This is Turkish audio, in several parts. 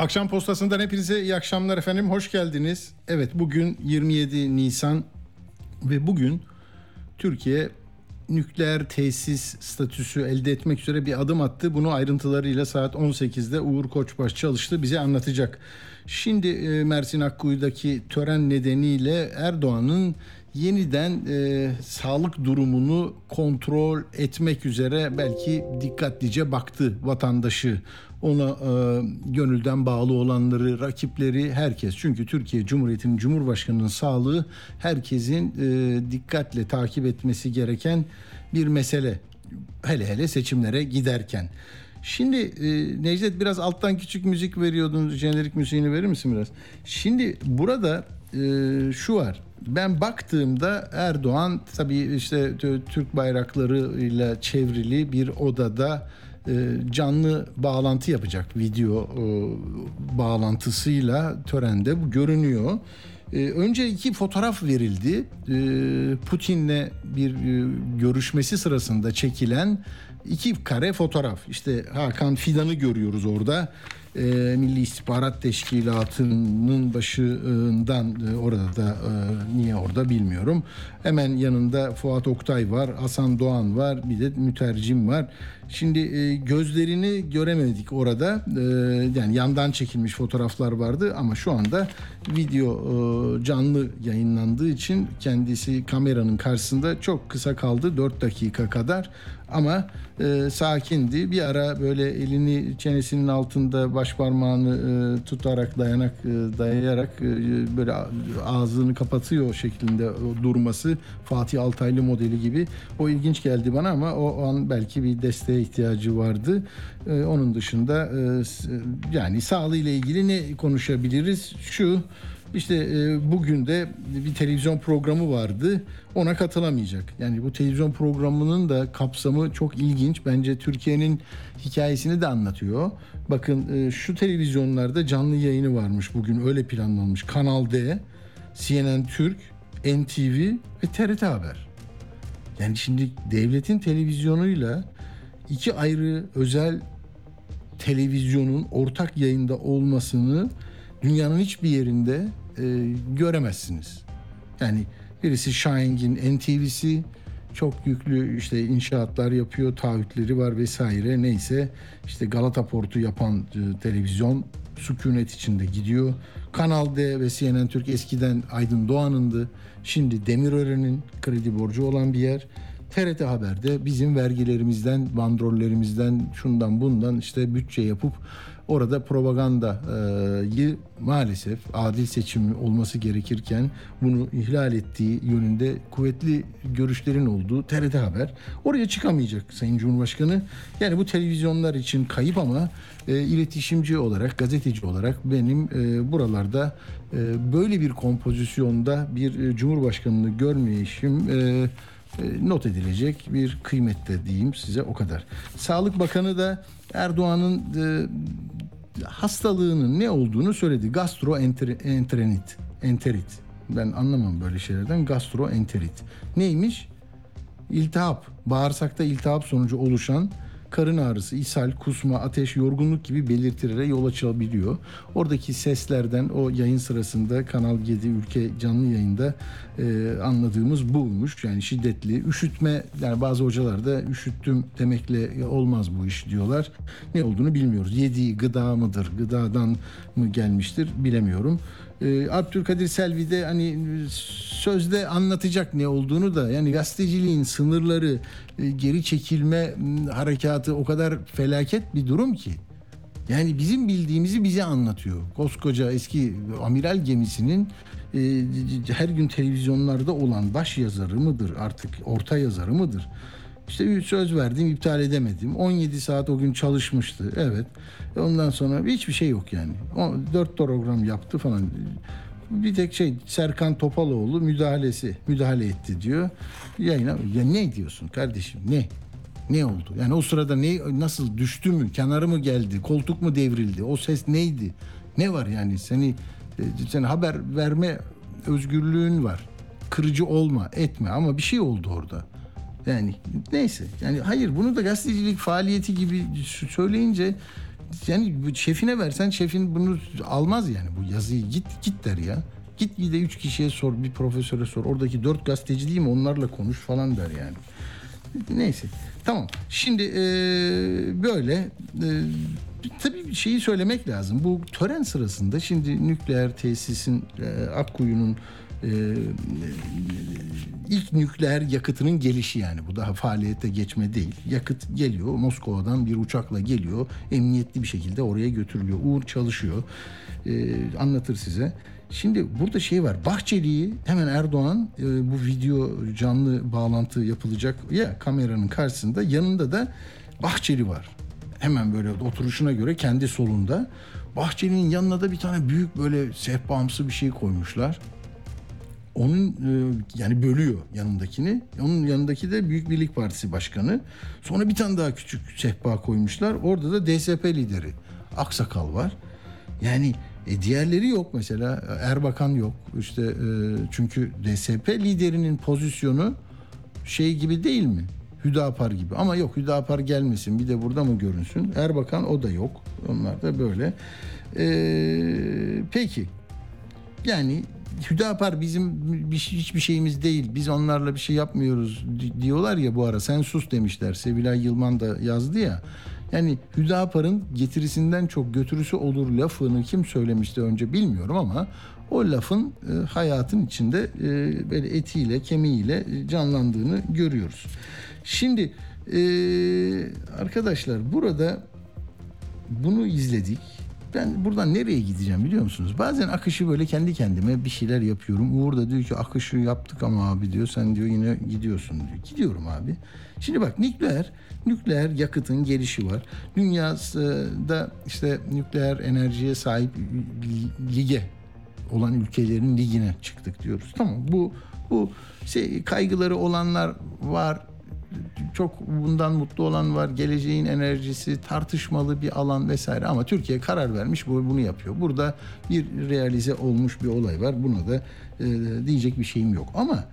Akşam postasından hepinize iyi akşamlar efendim. Hoş geldiniz. Evet bugün 27 Nisan ve bugün Türkiye nükleer tesis statüsü elde etmek üzere bir adım attı. Bunu ayrıntılarıyla saat 18'de Uğur Koçbaş çalıştı. Bize anlatacak. Şimdi e, Mersin Akkuyu'daki tören nedeniyle Erdoğan'ın yeniden e, sağlık durumunu kontrol etmek üzere belki dikkatlice baktı vatandaşı. Ona e, gönülden bağlı olanları, rakipleri, herkes. Çünkü Türkiye Cumhuriyeti'nin Cumhurbaşkanı'nın sağlığı herkesin e, dikkatle takip etmesi gereken bir mesele. Hele hele seçimlere giderken. Şimdi e, Necdet biraz alttan küçük müzik veriyordun. Jenerik müziğini verir misin biraz? Şimdi burada e, şu var. Ben baktığımda Erdoğan tabii işte Türk bayraklarıyla çevrili bir odada canlı bağlantı yapacak video e, bağlantısıyla törende bu görünüyor. E, önce iki fotoğraf verildi. Putin'le bir görüşmesi sırasında çekilen iki kare fotoğraf. İşte Hakan Fidan'ı görüyoruz orada e, Milli İstihbarat Teşkilatı'nın başından e, orada da e, niye orada bilmiyorum. Hemen yanında Fuat Oktay var, Hasan Doğan var, bir de mütercim var. Şimdi e, gözlerini göremedik orada. E, yani yandan çekilmiş fotoğraflar vardı ama şu anda video e, canlı yayınlandığı için kendisi kameranın karşısında çok kısa kaldı 4 dakika kadar ama e, sakindi. Bir ara böyle elini çenesinin altında baş parmağını e, tutarak dayanak e, dayayarak e, böyle ağzını kapatıyor şeklinde durması Fatih Altaylı modeli gibi. O ilginç geldi bana ama o an belki bir desteğe ihtiyacı vardı. E, onun dışında e, yani sağlığı ile ilgili ne konuşabiliriz? Şu işte e, bugün de bir televizyon programı vardı. Ona katılamayacak. Yani bu televizyon programının da kapsamı çok ilginç. Bence Türkiye'nin hikayesini de anlatıyor. Bakın e, şu televizyonlarda canlı yayını varmış bugün öyle planlanmış. Kanal D, CNN Türk, NTV ve TRT Haber. Yani şimdi devletin televizyonuyla iki ayrı özel televizyonun ortak yayında olmasını dünyanın hiçbir yerinde e, göremezsiniz. Yani birisi Shine'in NTV'si çok yüklü işte inşaatlar yapıyor, taahhütleri var vesaire neyse işte Galata Port'u yapan e, televizyon sükunet içinde gidiyor. Kanal D ve CNN Türk eskiden Aydın Doğan'ındı. Şimdi Demirören'in kredi borcu olan bir yer. TRT Haber'de bizim vergilerimizden, bandrollerimizden, şundan bundan işte bütçe yapıp orada propagandayı maalesef adil seçim olması gerekirken bunu ihlal ettiği yönünde kuvvetli görüşlerin olduğu TRT Haber oraya çıkamayacak Sayın Cumhurbaşkanı. Yani bu televizyonlar için kayıp ama e, iletişimci olarak, gazeteci olarak benim e, buralarda e, böyle bir kompozisyonda bir e, Cumhurbaşkanını görmeyişim e, not edilecek bir kıymette diyeyim size o kadar. Sağlık Bakanı da Erdoğan'ın e, hastalığının ne olduğunu söyledi. Gastroenterit. Enterit. Ben anlamam böyle şeylerden. Gastroenterit. Neymiş? İltihap. Bağırsakta iltihap sonucu oluşan karın ağrısı, ishal, kusma, ateş, yorgunluk gibi belirtilere yol açabiliyor. Oradaki seslerden o yayın sırasında Kanal 7 ülke canlı yayında e, anladığımız buymuş. Yani şiddetli üşütme yani bazı hocalar da üşüttüm demekle olmaz bu iş diyorlar. Ne olduğunu bilmiyoruz. Yediği gıda mıdır? Gıdadan mı gelmiştir? Bilemiyorum. E, Abdülkadir Selvi de hani sözde anlatacak ne olduğunu da yani gazeteciliğin sınırları e, geri çekilme harekatı o kadar felaket bir durum ki. Yani bizim bildiğimizi bize anlatıyor. Koskoca eski amiral gemisinin e, her gün televizyonlarda olan baş yazarı mıdır artık orta yazarı mıdır? İşte söz verdim iptal edemedim. 17 saat o gün çalışmıştı. Evet. Ondan sonra hiçbir şey yok yani. O, 4 program yaptı falan. bir tek şey Serkan Topaloğlu müdahalesi müdahale etti diyor. Yayına ya ne diyorsun kardeşim ne? Ne oldu? Yani o sırada ne nasıl düştü mü? Kenarı mı geldi? Koltuk mu devrildi? O ses neydi? Ne var yani? Seni e, sen haber verme özgürlüğün var. Kırıcı olma, etme ama bir şey oldu orada. Yani neyse. Yani hayır bunu da gazetecilik faaliyeti gibi söyleyince yani şefine versen şefin bunu almaz yani bu yazıyı git git der ya. Git gide üç kişiye sor bir profesöre sor. Oradaki dört gazeteci değil mi onlarla konuş falan der yani. Neyse tamam şimdi e, böyle e, tabii şeyi söylemek lazım. Bu tören sırasında şimdi nükleer tesisin e, Akkuyu'nun e, ilk nükleer yakıtının gelişi yani bu daha faaliyete geçme değil. Yakıt geliyor Moskova'dan bir uçakla geliyor emniyetli bir şekilde oraya götürülüyor. Uğur çalışıyor e, anlatır size. Şimdi burada şey var. Bahçeli'yi hemen Erdoğan e, bu video canlı bağlantı yapılacak ya kameranın karşısında yanında da Bahçeli var. Hemen böyle oturuşuna göre kendi solunda. Bahçeli'nin yanına da bir tane büyük böyle sehpamsı bir şey koymuşlar. Onun e, yani bölüyor yanındakini. Onun yanındaki de Büyük Birlik Partisi Başkanı. Sonra bir tane daha küçük sehpa koymuşlar. Orada da DSP lideri Aksakal var. Yani e, diğerleri yok mesela. Erbakan yok. İşte e, çünkü DSP liderinin pozisyonu şey gibi değil mi? Hüdapar gibi. Ama yok Hüdapar gelmesin bir de burada mı görünsün? Erbakan o da yok. Onlar da böyle. Ee, peki. Yani Hüdapar bizim şey, hiçbir şeyimiz değil. Biz onlarla bir şey yapmıyoruz diyorlar ya bu ara. Sen sus demişler. Sevilay Yılman da yazdı ya. Yani Hüdapar'ın getirisinden çok götürüsü olur lafını kim söylemişti önce bilmiyorum ama o lafın e, hayatın içinde e, böyle etiyle kemiğiyle canlandığını görüyoruz. Şimdi e, arkadaşlar burada bunu izledik. Ben buradan nereye gideceğim biliyor musunuz? Bazen akışı böyle kendi kendime bir şeyler yapıyorum. Uğur da diyor ki akışı yaptık ama abi diyor sen diyor yine gidiyorsun diyor. Gidiyorum abi. Şimdi bak nükleer nükleer yakıtın gelişi var. Dünyada işte nükleer enerjiye sahip lige olan ülkelerin ligine çıktık diyoruz. Tamam bu bu şey, kaygıları olanlar var çok bundan mutlu olan var. Geleceğin enerjisi tartışmalı bir alan vesaire ama Türkiye karar vermiş bu bunu yapıyor. Burada bir realize olmuş bir olay var. Buna da e, diyecek bir şeyim yok. Ama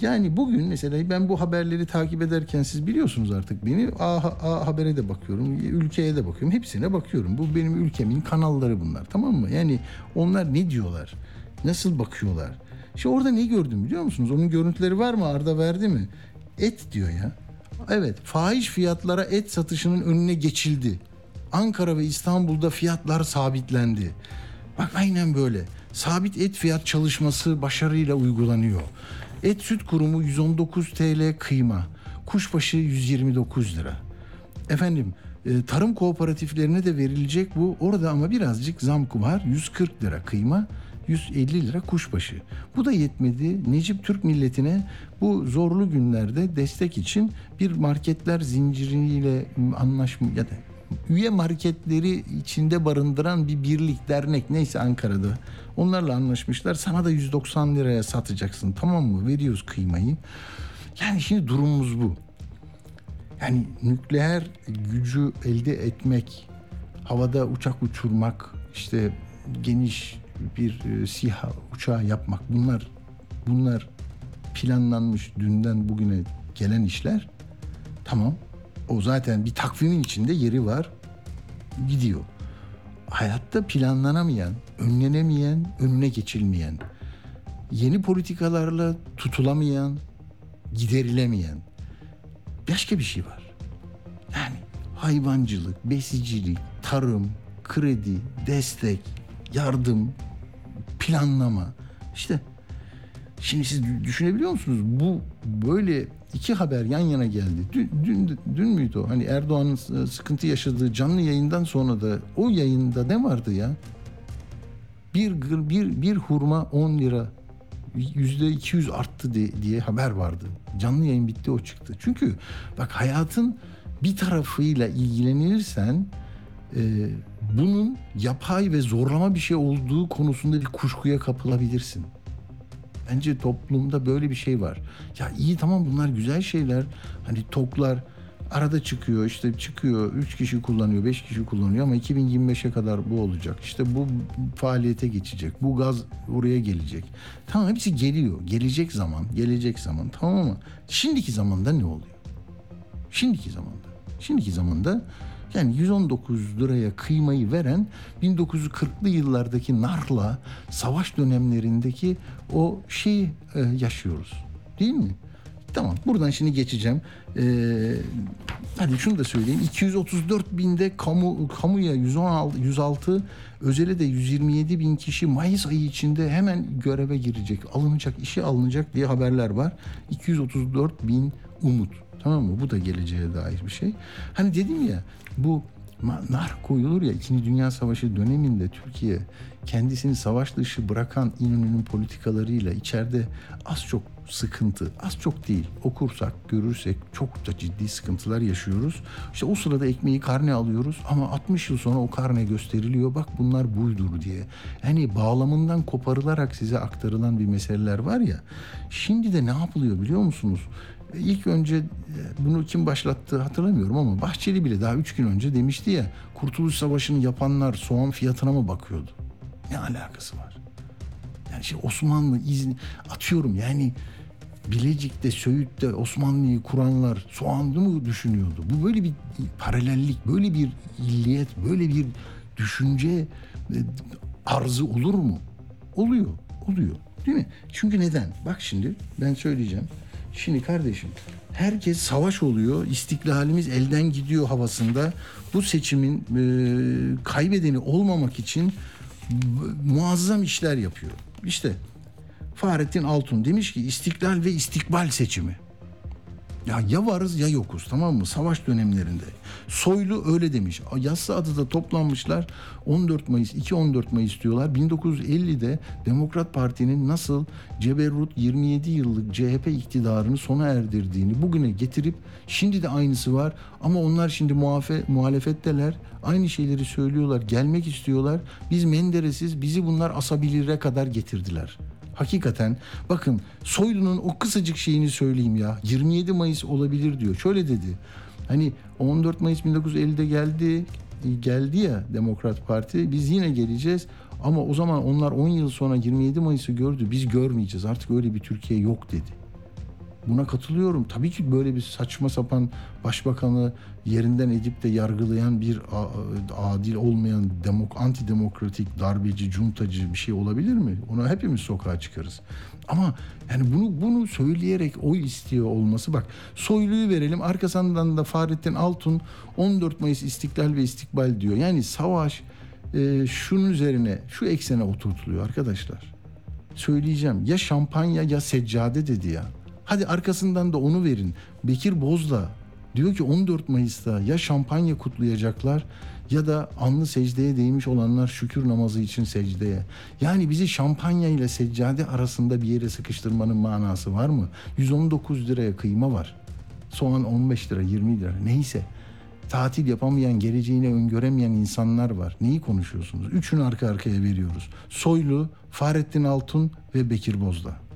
yani bugün mesela ben bu haberleri takip ederken siz biliyorsunuz artık beni. A, A Haber'e de bakıyorum, ülkeye de bakıyorum. Hepsine bakıyorum. Bu benim ülkemin kanalları bunlar. Tamam mı? Yani onlar ne diyorlar? Nasıl bakıyorlar? İşte orada ne gördüm biliyor musunuz? Onun görüntüleri var mı? Arda verdi mi? Et diyor ya. Evet, fahiş fiyatlara et satışının önüne geçildi. Ankara ve İstanbul'da fiyatlar sabitlendi. Bak aynen böyle. Sabit et fiyat çalışması başarıyla uygulanıyor. Et Süt Kurumu 119 TL kıyma. Kuşbaşı 129 lira. Efendim e, tarım kooperatiflerine de verilecek bu. Orada ama birazcık zam var. 140 lira kıyma. 150 lira kuşbaşı. Bu da yetmedi. Necip Türk milletine bu zorlu günlerde destek için bir marketler zinciriyle anlaşma ya da üye marketleri içinde barındıran bir birlik, dernek neyse Ankara'da. Onlarla anlaşmışlar. Sana da 190 liraya satacaksın. Tamam mı? Veriyoruz kıymayı. Yani şimdi durumumuz bu. Yani nükleer gücü elde etmek, havada uçak uçurmak, işte geniş bir e, uçağı yapmak bunlar bunlar planlanmış dünden bugüne gelen işler. Tamam. O zaten bir takvimin içinde yeri var. Gidiyor. Hayatta planlanamayan, önlenemeyen, önüne geçilmeyen, yeni politikalarla tutulamayan, giderilemeyen başka bir şey var. Yani hayvancılık, besicilik, tarım, kredi, destek, yardım, planlama. İşte şimdi siz düşünebiliyor musunuz? Bu böyle iki haber yan yana geldi. Dün, dün, dün müydü o? Hani Erdoğan'ın sıkıntı yaşadığı canlı yayından sonra da o yayında ne vardı ya? Bir, bir, bir hurma 10 lira yüzde 200 arttı diye haber vardı. Canlı yayın bitti o çıktı. Çünkü bak hayatın bir tarafıyla ilgilenirsen e, bunun yapay ve zorlama bir şey olduğu konusunda bir kuşkuya kapılabilirsin. Bence toplumda böyle bir şey var. Ya iyi tamam bunlar güzel şeyler. Hani toklar arada çıkıyor işte çıkıyor 3 kişi kullanıyor 5 kişi kullanıyor ama 2025'e kadar bu olacak. İşte bu faaliyete geçecek. Bu gaz oraya gelecek. Tamam hepsi geliyor. Gelecek zaman, gelecek zaman. Tamam ama şimdiki zamanda ne oluyor? Şimdiki zamanda. Şimdiki zamanda yani 119 liraya kıymayı veren 1940'lı yıllardaki narla savaş dönemlerindeki o şeyi e, yaşıyoruz. Değil mi? Tamam buradan şimdi geçeceğim. Ee, hadi şunu da söyleyeyim. 234 binde kamu kamuya 116 106 özele de 127 bin kişi Mayıs ayı içinde hemen göreve girecek, alınacak, işe alınacak diye haberler var. 234 bin umut. Tamam mı? Bu da geleceğe dair bir şey. Hani dedim ya bu nar koyulur ya 2. Dünya Savaşı döneminde Türkiye kendisini savaş dışı bırakan İnönü'nün politikalarıyla içeride az çok sıkıntı, az çok değil okursak, görürsek çok da ciddi sıkıntılar yaşıyoruz. İşte o sırada ekmeği karne alıyoruz ama 60 yıl sonra o karne gösteriliyor. Bak bunlar buydur diye. Yani bağlamından koparılarak size aktarılan bir meseleler var ya. Şimdi de ne yapılıyor biliyor musunuz? İlk önce e, bunu kim başlattı hatırlamıyorum ama Bahçeli bile daha üç gün önce demişti ya Kurtuluş Savaşı'nı yapanlar soğan fiyatına mı bakıyordu? Ne alakası var? Yani şey Osmanlı izni atıyorum yani Bilecik'te, Söğüt'te Osmanlı'yı kuranlar soğanlı mı düşünüyordu? Bu böyle bir paralellik, böyle bir illiyet, böyle bir düşünce e, arzı olur mu? Oluyor, oluyor. Değil mi? Çünkü neden? Bak şimdi ben söyleyeceğim. Şimdi kardeşim herkes savaş oluyor, istiklalimiz elden gidiyor havasında. Bu seçimin e, kaybedeni olmamak için muazzam işler yapıyor. İşte Fahrettin Altun demiş ki istiklal ve istikbal seçimi. Ya ya varız ya yokuz tamam mı? Savaş dönemlerinde. Soylu öyle demiş. Yassı adıda toplanmışlar. 14 Mayıs, 2-14 Mayıs diyorlar. 1950'de Demokrat Parti'nin nasıl Ceberrut 27 yıllık CHP iktidarını sona erdirdiğini bugüne getirip şimdi de aynısı var. Ama onlar şimdi muhafe, muhalefetteler. Aynı şeyleri söylüyorlar. Gelmek istiyorlar. Biz Menderes'iz. Bizi bunlar asabilire kadar getirdiler. Hakikaten bakın Soylu'nun o kısacık şeyini söyleyeyim ya. 27 Mayıs olabilir diyor. Şöyle dedi. Hani 14 Mayıs 1950'de geldi geldi ya Demokrat Parti. Biz yine geleceğiz. Ama o zaman onlar 10 yıl sonra 27 Mayıs'ı gördü. Biz görmeyeceğiz. Artık öyle bir Türkiye yok dedi. Buna katılıyorum. Tabii ki böyle bir saçma sapan başbakanı yerinden edip de yargılayan bir adil olmayan demok antidemokratik darbeci, cuntacı bir şey olabilir mi? Ona hepimiz sokağa çıkarız. Ama yani bunu bunu söyleyerek oy istiyor olması bak soyluyu verelim arkasından da Fahrettin Altun 14 Mayıs İstiklal ve İstikbal diyor. Yani savaş e, şunun üzerine şu eksene oturtuluyor arkadaşlar. Söyleyeceğim ya şampanya ya seccade dedi ya. Hadi arkasından da onu verin. Bekir Bozda diyor ki 14 Mayıs'ta ya şampanya kutlayacaklar ya da anlı secdeye değmiş olanlar şükür namazı için secdeye. Yani bizi şampanya ile seccade arasında bir yere sıkıştırmanın manası var mı? 119 liraya kıyma var. Soğan 15 lira 20 lira neyse. Tatil yapamayan, geleceğini öngöremeyen insanlar var. Neyi konuşuyorsunuz? Üçünü arka arkaya veriyoruz. Soylu, Fahrettin Altun ve Bekir Bozda.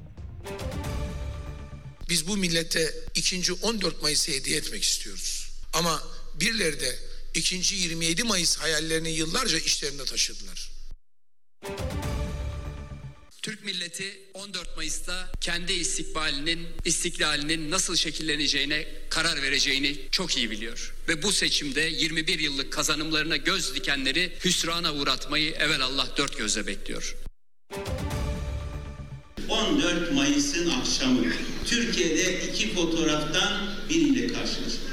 Biz bu millete ikinci 14 Mayıs'ı hediye etmek istiyoruz. Ama birileri de ikinci 27 Mayıs hayallerini yıllarca işlerinde taşıdılar. Türk milleti 14 Mayıs'ta kendi istikbalinin, istiklalinin nasıl şekilleneceğine karar vereceğini çok iyi biliyor. Ve bu seçimde 21 yıllık kazanımlarına göz dikenleri hüsrana uğratmayı evvel Allah dört gözle bekliyor. 14 Mayıs'ın akşamı Türkiye'de iki fotoğraftan biriyle karşılaştık.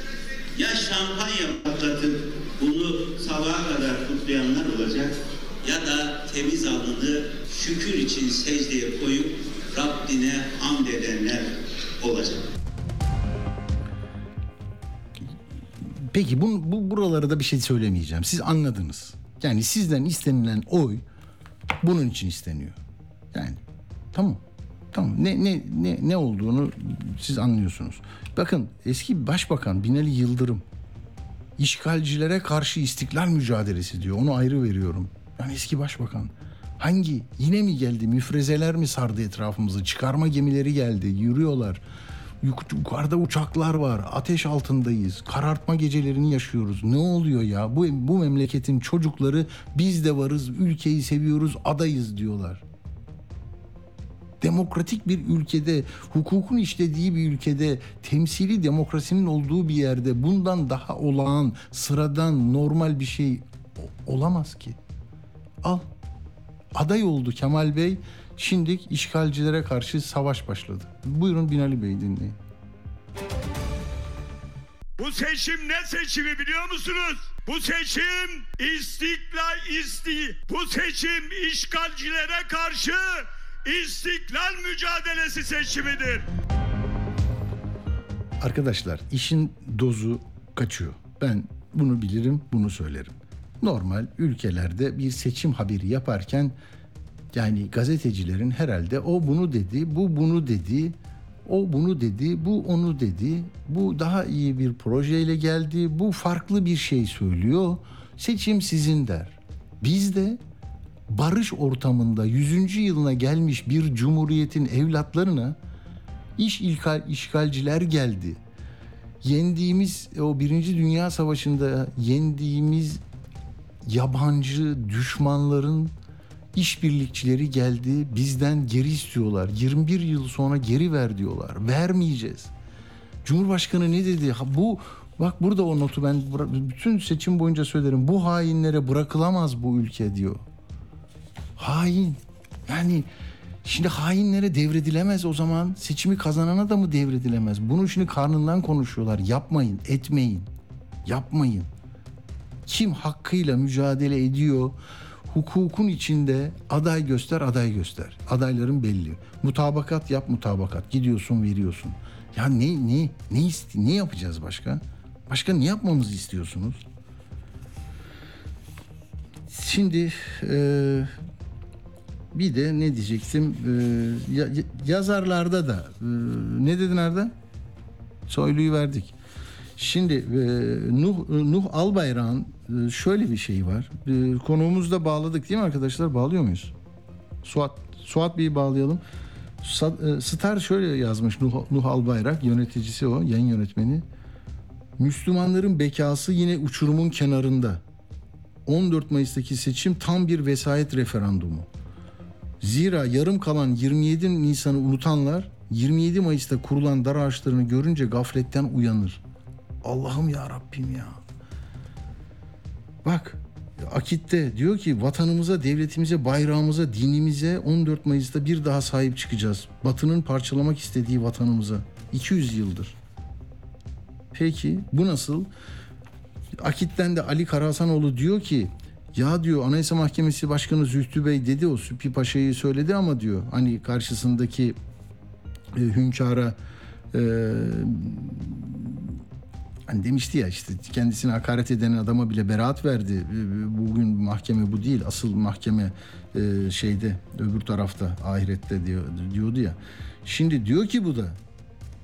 Ya şampanya patlatıp bunu sabaha kadar kutlayanlar olacak ya da temiz alnını şükür için secdeye koyup Rabbine hamd edenler olacak. Peki bu, bu buralara da bir şey söylemeyeceğim. Siz anladınız. Yani sizden istenilen oy bunun için isteniyor. Yani tamam. Tamam ne ne ne ne olduğunu siz anlıyorsunuz. Bakın eski başbakan Binali Yıldırım işgalcilere karşı istiklal mücadelesi diyor. Onu ayrı veriyorum. Yani eski başbakan. Hangi? Yine mi geldi? Müfrezeler mi sardı etrafımızı? Çıkarma gemileri geldi. Yürüyorlar. Yuk- Yukarıda uçaklar var. Ateş altındayız. Karartma gecelerini yaşıyoruz. Ne oluyor ya? Bu, bu memleketin çocukları biz de varız. Ülkeyi seviyoruz. Adayız diyorlar demokratik bir ülkede, hukukun işlediği bir ülkede, temsili demokrasinin olduğu bir yerde bundan daha olağan, sıradan, normal bir şey olamaz ki. Al. Aday oldu Kemal Bey. Şimdi işgalcilere karşı savaş başladı. Buyurun Binali Bey dinleyin. Bu seçim ne seçimi biliyor musunuz? Bu seçim istiklal isti. Bu seçim işgalcilere karşı istiklal mücadelesi seçimidir. Arkadaşlar işin dozu kaçıyor. Ben bunu bilirim, bunu söylerim. Normal ülkelerde bir seçim haberi yaparken yani gazetecilerin herhalde o bunu dedi, bu bunu dedi, o bunu dedi, bu onu dedi, bu daha iyi bir projeyle geldi, bu farklı bir şey söylüyor, seçim sizin der. Biz de barış ortamında 100. yılına gelmiş bir cumhuriyetin evlatlarına iş ilkal, işgalciler geldi. Yendiğimiz o Birinci Dünya Savaşı'nda yendiğimiz yabancı düşmanların işbirlikçileri geldi bizden geri istiyorlar. 21 yıl sonra geri ver diyorlar. Vermeyeceğiz. Cumhurbaşkanı ne dedi? Ha, bu bak burada o notu ben bütün seçim boyunca söylerim. Bu hainlere bırakılamaz bu ülke diyor. Hain. Yani şimdi hainlere devredilemez o zaman seçimi kazanana da mı devredilemez? Bunu şimdi karnından konuşuyorlar. Yapmayın, etmeyin. Yapmayın. Kim hakkıyla mücadele ediyor? Hukukun içinde aday göster, aday göster. Adayların belli. Mutabakat yap, mutabakat. Gidiyorsun, veriyorsun. Ya ne ne ne isti ne yapacağız başka? Başka ne yapmamızı istiyorsunuz? Şimdi e, bir de ne diyecektim? E, ya- ya- yazarlarda da e, ne dedin Arda? Soylu'yu verdik. Şimdi e, Nuh Nuh Albayrak'ın e, şöyle bir şeyi var. E, konuğumuzu da bağladık değil mi arkadaşlar? Bağlıyor muyuz? Suat Suat Bey'i bağlayalım. Star şöyle yazmış Nuh, Nuh Albayrak yöneticisi o yayın yönetmeni. Müslümanların bekası yine uçurumun kenarında. 14 Mayıs'taki seçim tam bir vesayet referandumu. Zira yarım kalan 27 Nisan'ı unutanlar 27 Mayıs'ta kurulan dar ağaçlarını görünce gafletten uyanır. Allah'ım ya Rabbim ya. Bak Akit'te diyor ki vatanımıza, devletimize, bayrağımıza, dinimize 14 Mayıs'ta bir daha sahip çıkacağız. Batı'nın parçalamak istediği vatanımıza. 200 yıldır. Peki bu nasıl? Akit'ten de Ali Karahasanoğlu diyor ki ya diyor Anayasa Mahkemesi Başkanı Zühtü Bey dedi o Süpi Paşa'yı söyledi ama diyor hani karşısındaki e, hünkâra e, hani demişti ya işte kendisine hakaret eden adama bile beraat verdi. E, Bugün mahkeme bu değil. Asıl mahkeme e, şeyde öbür tarafta ahirette diyor diyordu ya. Şimdi diyor ki bu da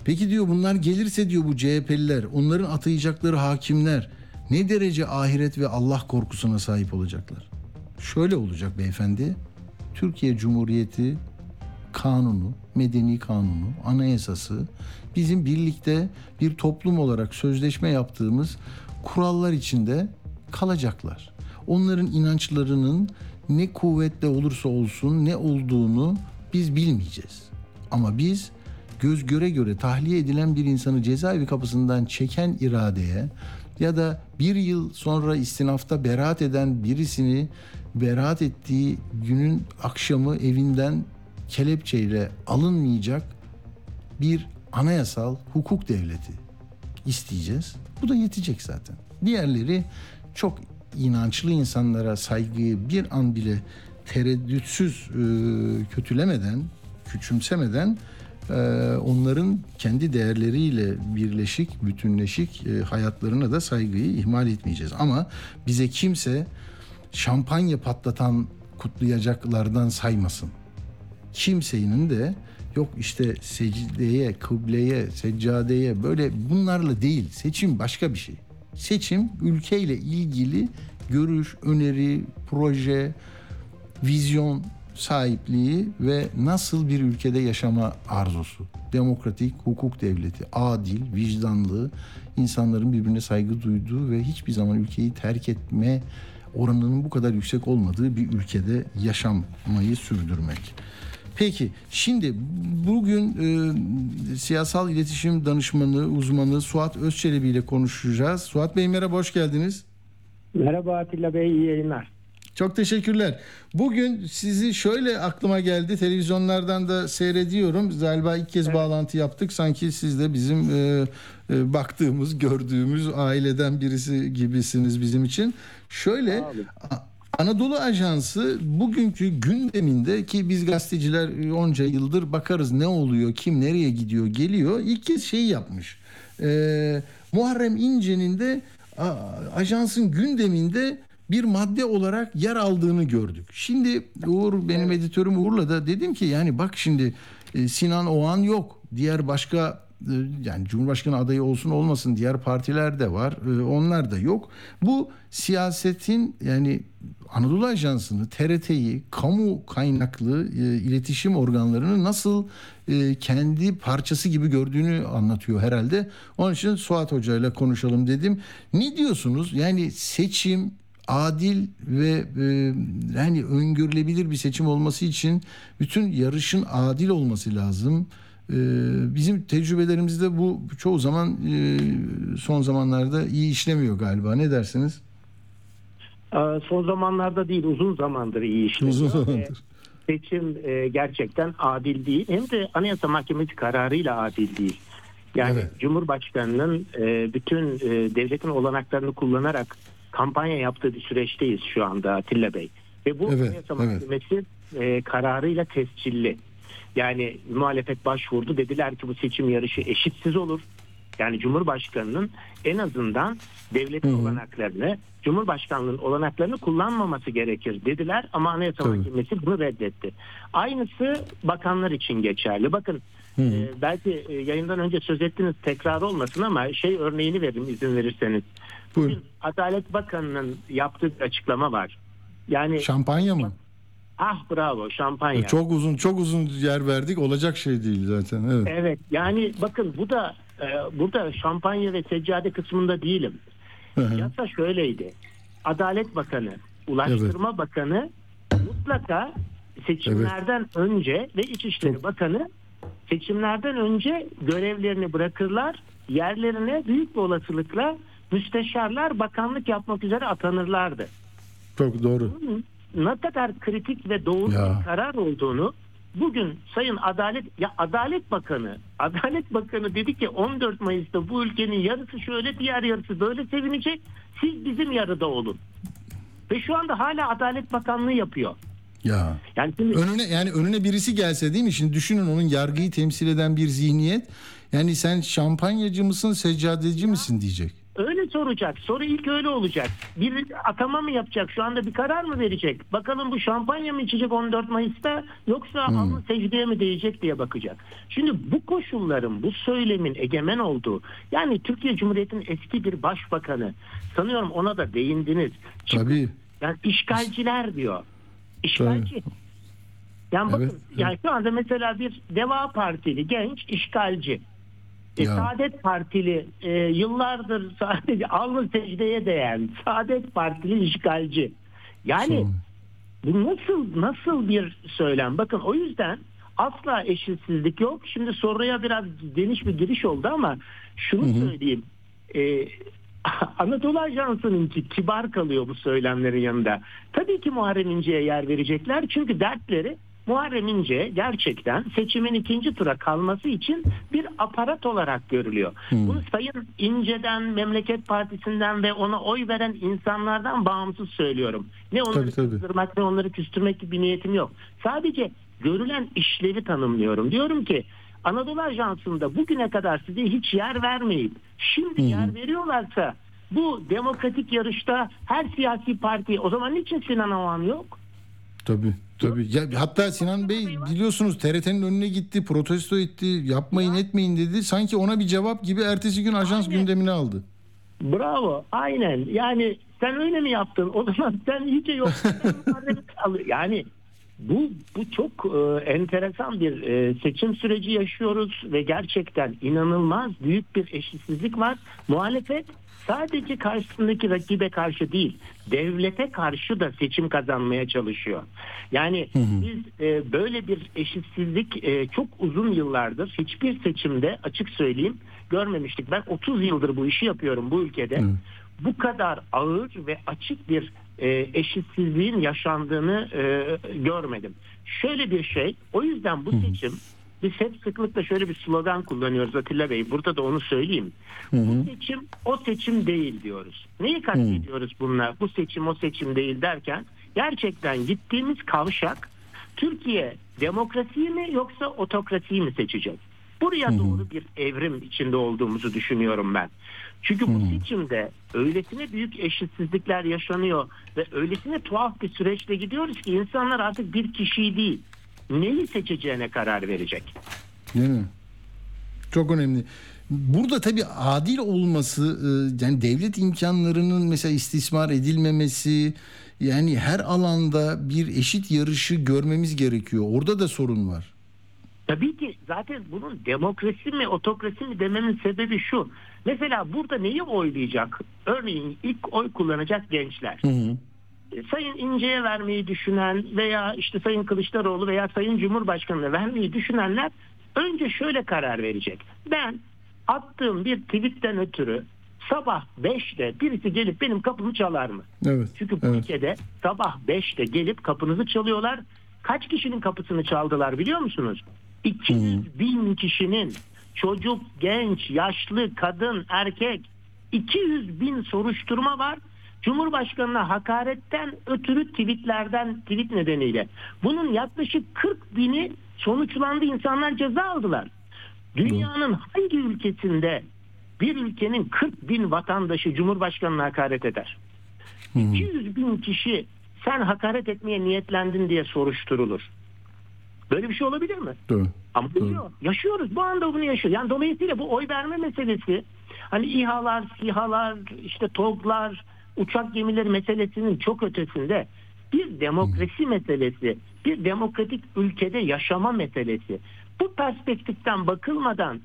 Peki diyor bunlar gelirse diyor bu CHP'liler, onların atayacakları hakimler ne derece ahiret ve Allah korkusuna sahip olacaklar? Şöyle olacak beyefendi. Türkiye Cumhuriyeti kanunu, medeni kanunu, anayasası bizim birlikte bir toplum olarak sözleşme yaptığımız kurallar içinde kalacaklar. Onların inançlarının ne kuvvetle olursa olsun ne olduğunu biz bilmeyeceğiz. Ama biz göz göre göre tahliye edilen bir insanı cezaevi kapısından çeken iradeye ya da bir yıl sonra istinafta beraat eden birisini beraat ettiği günün akşamı evinden kelepçeyle alınmayacak bir anayasal hukuk devleti isteyeceğiz. Bu da yetecek zaten. Diğerleri çok inançlı insanlara saygıyı bir an bile tereddütsüz e, kötülemeden, küçümsemeden onların kendi değerleriyle birleşik, bütünleşik e, hayatlarına da saygıyı ihmal etmeyeceğiz. Ama bize kimse şampanya patlatan kutlayacaklardan saymasın. Kimsenin de yok işte secdeye, kıbleye, seccadeye böyle bunlarla değil. Seçim başka bir şey. Seçim ülkeyle ilgili görüş, öneri, proje, vizyon sahipliği ve nasıl bir ülkede yaşama arzusu. Demokratik hukuk devleti, adil, vicdanlı, insanların birbirine saygı duyduğu ve hiçbir zaman ülkeyi terk etme oranının bu kadar yüksek olmadığı bir ülkede yaşamayı sürdürmek. Peki şimdi bugün e, siyasal iletişim danışmanı, uzmanı Suat Özçelebi ile konuşacağız. Suat Bey merhaba, hoş geldiniz. Merhaba Atilla Bey, iyi yayınlar. Çok teşekkürler. Bugün sizi şöyle aklıma geldi. Televizyonlardan da seyrediyorum. Galiba ilk kez evet. bağlantı yaptık. Sanki siz de bizim e, e, baktığımız, gördüğümüz aileden birisi gibisiniz bizim için. Şöyle Anadolu Ajansı bugünkü gündeminde ki biz gazeteciler onca yıldır bakarız ne oluyor, kim nereye gidiyor, geliyor. İlk kez şey yapmış. E, Muharrem İnce'nin de ajansın gündeminde bir madde olarak yer aldığını gördük. Şimdi Uğur benim editörüm Uğur'la da dedim ki yani bak şimdi e, Sinan Oğan yok. Diğer başka e, yani Cumhurbaşkanı adayı olsun olmasın diğer partiler de var. E, onlar da yok. Bu siyasetin yani Anadolu Ajansı'nı, TRT'yi, kamu kaynaklı iletişim organlarını nasıl kendi parçası gibi gördüğünü anlatıyor herhalde. Onun için Suat Hoca ile konuşalım dedim. Ne diyorsunuz? Yani seçim adil ve e, yani öngörülebilir bir seçim olması için bütün yarışın adil olması lazım. E, bizim tecrübelerimizde bu çoğu zaman e, son zamanlarda iyi işlemiyor galiba. Ne dersiniz? Son zamanlarda değil uzun zamandır iyi işlemiyor. Uzun zamandır. Seçim gerçekten adil değil. Hem de Anayasa Mahkemesi kararıyla adil değil. Yani evet. Cumhurbaşkanının bütün devletin olanaklarını kullanarak kampanya yaptığı bir süreçteyiz şu anda Atilla Bey. Ve bu evet, Anayasa Mahkemesi e, kararıyla tescilli. Yani muhalefet başvurdu dediler ki bu seçim yarışı eşitsiz olur. Yani Cumhurbaşkanı'nın en azından devletin Hı-hı. olanaklarını, Cumhurbaşkanlığının olanaklarını kullanmaması gerekir dediler ama Anayasa Tabii. Mahkemesi bunu reddetti. Aynısı bakanlar için geçerli. Bakın e, belki e, yayından önce söz ettiniz tekrar olmasın ama şey örneğini verin izin verirseniz. Bugün Adalet Bakanı'nın yaptığı bir açıklama var. Yani şampanya mı? Ah bravo şampanya. E, çok uzun çok uzun yer verdik olacak şey değil zaten. Evet. Evet yani bakın bu da e, burada şampanya ve seccade kısmında değilim. Yasa şöyleydi. Adalet Bakanı, Ulaştırma evet. Bakanı mutlaka seçimlerden evet. önce ve İçişleri çok... Bakanı seçimlerden önce görevlerini bırakırlar. Yerlerine büyük bir olasılıkla müsteşarlar bakanlık yapmak üzere atanırlardı. Çok doğru. Ne kadar kritik ve doğru ya. bir karar olduğunu bugün Sayın Adalet ya Adalet Bakanı Adalet Bakanı dedi ki 14 Mayıs'ta bu ülkenin yarısı şöyle diğer yarısı böyle sevinecek. Siz bizim yarıda olun. Ve şu anda hala Adalet Bakanlığı yapıyor. Ya. Yani şimdi, önüne yani önüne birisi gelse değil mi? Şimdi düşünün onun yargıyı temsil eden bir zihniyet. Yani sen şampanyacı mısın, seccadeci misin diyecek. Öyle soracak. Soru ilk öyle olacak. Bir atama mı yapacak? Şu anda bir karar mı verecek? Bakalım bu şampanya mı içecek 14 Mayıs'ta yoksa hmm. alnı secdeye mi değecek diye bakacak. Şimdi bu koşulların, bu söylemin egemen olduğu yani Türkiye Cumhuriyeti'nin eski bir başbakanı sanıyorum ona da değindiniz. Tabii. Yani işgalciler diyor. İşgalci. Tabii. Yani bakın evet, yani şu anda mesela bir Deva Partili genç işgalci. E, Saadet Partili e, yıllardır sadece alnı secdeye değen Saadet Partili işgalci. Yani bu nasıl nasıl bir söylem? Bakın o yüzden asla eşitsizlik yok. Şimdi soruya biraz geniş bir giriş oldu ama şunu hı hı. söyleyeyim. E, Anadolu Ajansı'nın ki kibar kalıyor bu söylemlerin yanında. Tabii ki Muharrem İnce'ye yer verecekler. Çünkü dertleri Muharrem İnce gerçekten seçimin ikinci tura kalması için bir aparat olarak görülüyor. Hmm. Bunu Sayın İnce'den, Memleket Partisi'nden ve ona oy veren insanlardan bağımsız söylüyorum. Ne onları tabii, kızdırmak ne onları küstürmek gibi bir niyetim yok. Sadece görülen işlevi tanımlıyorum. Diyorum ki Anadolu Ajansı'nda bugüne kadar size hiç yer vermeyip şimdi hmm. yer veriyorlarsa bu demokratik yarışta her siyasi parti o zaman niçin Sinan Oğan yok? Tabii. Tabii. Ya, hatta Sinan Bey biliyorsunuz TRT'nin önüne gitti, protesto etti, yapmayın etmeyin dedi. Sanki ona bir cevap gibi ertesi gün ajans Aynen. gündemine aldı. Bravo. Aynen. Yani sen öyle mi yaptın? O zaman sen iyice yok. yani bu bu çok e, enteresan bir e, seçim süreci yaşıyoruz ve gerçekten inanılmaz büyük bir eşitsizlik var. Muhalefet sadece karşısındaki rakibe karşı değil, devlete karşı da seçim kazanmaya çalışıyor. Yani biz e, böyle bir eşitsizlik e, çok uzun yıllardır hiçbir seçimde açık söyleyeyim görmemiştik. Ben 30 yıldır bu işi yapıyorum bu ülkede. Bu kadar ağır ve açık bir e, eşitsizliğin yaşandığını e, görmedim. Şöyle bir şey, o yüzden bu seçim biz hep sıklıkla şöyle bir slogan kullanıyoruz Atilla Bey. Burada da onu söyleyeyim. Bu seçim o seçim değil diyoruz. Neyi kastediyoruz bununla? Bu seçim o seçim değil derken gerçekten gittiğimiz kavşak Türkiye demokrasiyi mi yoksa otokrasiyi mi seçecek? Buraya doğru bir evrim içinde olduğumuzu düşünüyorum ben. Çünkü bu seçimde öylesine büyük eşitsizlikler yaşanıyor ve öylesine tuhaf bir süreçle gidiyoruz ki insanlar artık bir kişiyi değil neyi seçeceğine karar verecek. Değil mi? Çok önemli. Burada tabii adil olması e, yani devlet imkanlarının mesela istismar edilmemesi yani her alanda bir eşit yarışı görmemiz gerekiyor. Orada da sorun var. Tabii ki zaten bunun demokrasi mi otokrasi mi dememin sebebi şu. Mesela burada neyi oylayacak? Örneğin ilk oy kullanacak gençler. Hı hı. Sayın İnce'ye vermeyi düşünen veya işte Sayın Kılıçdaroğlu veya Sayın Cumhurbaşkanı'na vermeyi düşünenler önce şöyle karar verecek. Ben attığım bir tweetten ötürü sabah 5'te birisi gelip benim kapımı çalar mı? Evet. Çünkü bu evet. ülkede sabah 5'te gelip kapınızı çalıyorlar. Kaç kişinin kapısını çaldılar biliyor musunuz? 200 bin kişinin çocuk, genç, yaşlı, kadın, erkek 200 bin soruşturma var. Cumhurbaşkanına hakaretten ötürü tweetlerden tweet nedeniyle. Bunun yaklaşık 40 bini sonuçlandı insanlar ceza aldılar. Dünyanın hangi ülkesinde bir ülkenin 40 bin vatandaşı Cumhurbaşkanına hakaret eder? 200 bin kişi sen hakaret etmeye niyetlendin diye soruşturulur. Böyle bir şey olabilir mi? Doğru. Ama oluyor. Yaşıyoruz. Bu anda bunu yaşıyoruz. Yani dolayısıyla bu oy verme meselesi hani İHA'lar, SİHA'lar, işte TOG'lar, uçak gemileri meselesinin çok ötesinde bir demokrasi meselesi, bir demokratik ülkede yaşama meselesi. Bu perspektiften bakılmadan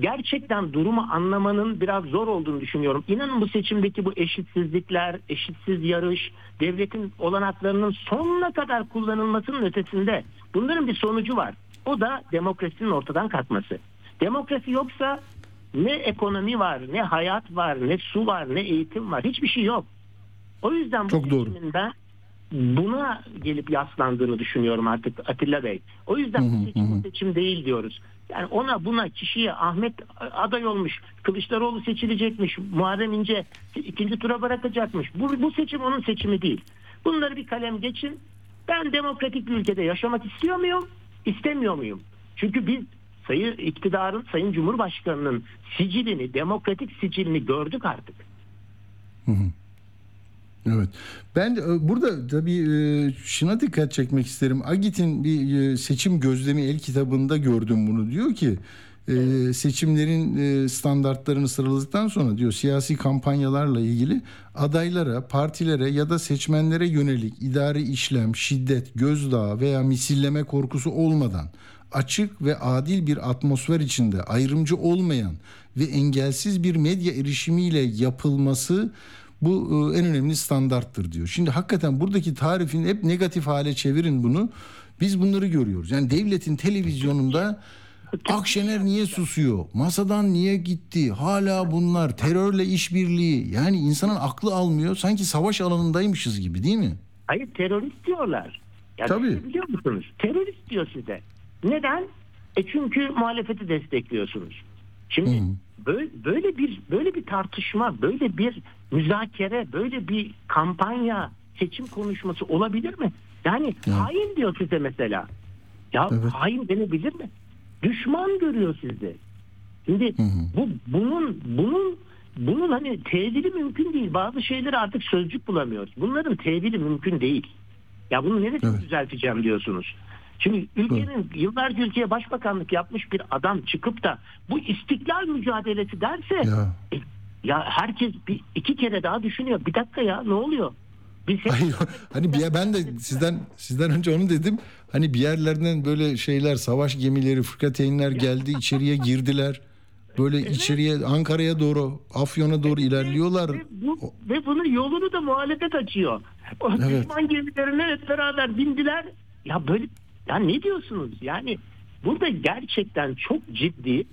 gerçekten durumu anlamanın biraz zor olduğunu düşünüyorum. İnanın bu seçimdeki bu eşitsizlikler, eşitsiz yarış, devletin olanaklarının sonuna kadar kullanılmasının ötesinde bunların bir sonucu var. O da demokrasinin ortadan kalkması. Demokrasi yoksa ne ekonomi var, ne hayat var, ne su var, ne eğitim var. Hiçbir şey yok. O yüzden bu Çok doğru. ben buna gelip yaslandığını düşünüyorum artık Atilla Bey. O yüzden bu seçim seçim değil diyoruz. Yani ona buna kişiye Ahmet aday olmuş, Kılıçdaroğlu seçilecekmiş, Muharrem İnce ikinci tura bırakacakmış. Bu, bu seçim onun seçimi değil. Bunları bir kalem geçin. Ben demokratik bir ülkede yaşamak istiyor muyum? İstemiyor muyum? Çünkü biz sayı iktidarın, sayın Cumhurbaşkanı'nın sicilini, demokratik sicilini gördük artık. Evet. Ben de e, burada tabii e, şuna dikkat çekmek isterim. Agit'in bir e, seçim gözlemi el kitabında gördüm bunu. Diyor ki seçimlerin standartlarını sıraladıktan sonra diyor siyasi kampanyalarla ilgili adaylara, partilere ya da seçmenlere yönelik idari işlem, şiddet, gözdağı veya misilleme korkusu olmadan açık ve adil bir atmosfer içinde ayrımcı olmayan ve engelsiz bir medya erişimiyle yapılması bu e, en önemli standarttır diyor. Şimdi hakikaten buradaki tarifin hep negatif hale çevirin bunu. Biz bunları görüyoruz. Yani devletin televizyonunda Akşener niye susuyor? Masadan niye gitti? Hala bunlar terörle işbirliği. Yani insanın aklı almıyor. Sanki savaş alanındaymışız gibi değil mi? Hayır terörist diyorlar. Ya Tabii. Biliyor musunuz? Terörist diyor size. Neden? E çünkü muhalefeti destekliyorsunuz. Şimdi böyle, böyle bir böyle bir tartışma, böyle bir müzakere, böyle bir kampanya, seçim konuşması olabilir mi? Yani hain diyor size mesela. Ya Evet. hain denebilir mi? Düşman görüyor sizi. Şimdi bu bunun bunun bunun hani tevili mümkün değil. Bazı şeyleri artık sözcük bulamıyoruz. Bunların tevili mümkün değil. Ya bunu neresini Evet. düzelteceğim diyorsunuz. Şimdi ülkenin yıllarca ülkeye başbakanlık yapmış bir adam çıkıp da bu istiklal mücadelesi derse Ya. e, Ya herkes bir iki kere daha düşünüyor. Bir dakika ya ne oluyor? Biz hep- Hayır, hani bir ben de sizden sizden önce onu dedim. Hani bir yerlerden böyle şeyler, savaş gemileri, fırkateynler geldi, içeriye girdiler. Böyle içeriye Ankara'ya doğru, Afyon'a doğru ilerliyorlar. Ve, bu, ve bunun yolunu da muhalefet açıyor. O Evet. düşman gemilerine hep beraber bindiler. Ya böyle ya ne diyorsunuz? Yani burada gerçekten çok ciddi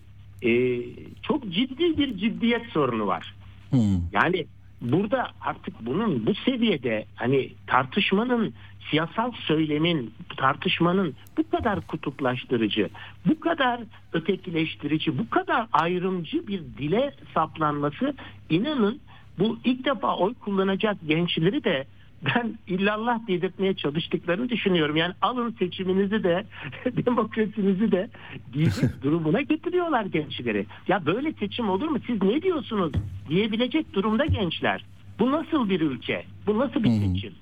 e, çok ciddi bir ciddiyet sorunu var. Hmm. Yani burada artık bunun bu seviyede hani tartışmanın siyasal söylemin tartışmanın bu kadar kutuplaştırıcı, bu kadar ötekileştirici, bu kadar ayrımcı bir dile saplanması inanın bu ilk defa oy kullanacak gençleri de ben illallah dedirtmeye çalıştıklarını düşünüyorum. Yani alın seçiminizi de demokrasinizi de diyecek durumuna getiriyorlar gençleri. Ya böyle seçim olur mu? Siz ne diyorsunuz? Diyebilecek durumda gençler. Bu nasıl bir ülke? Bu nasıl bir seçim?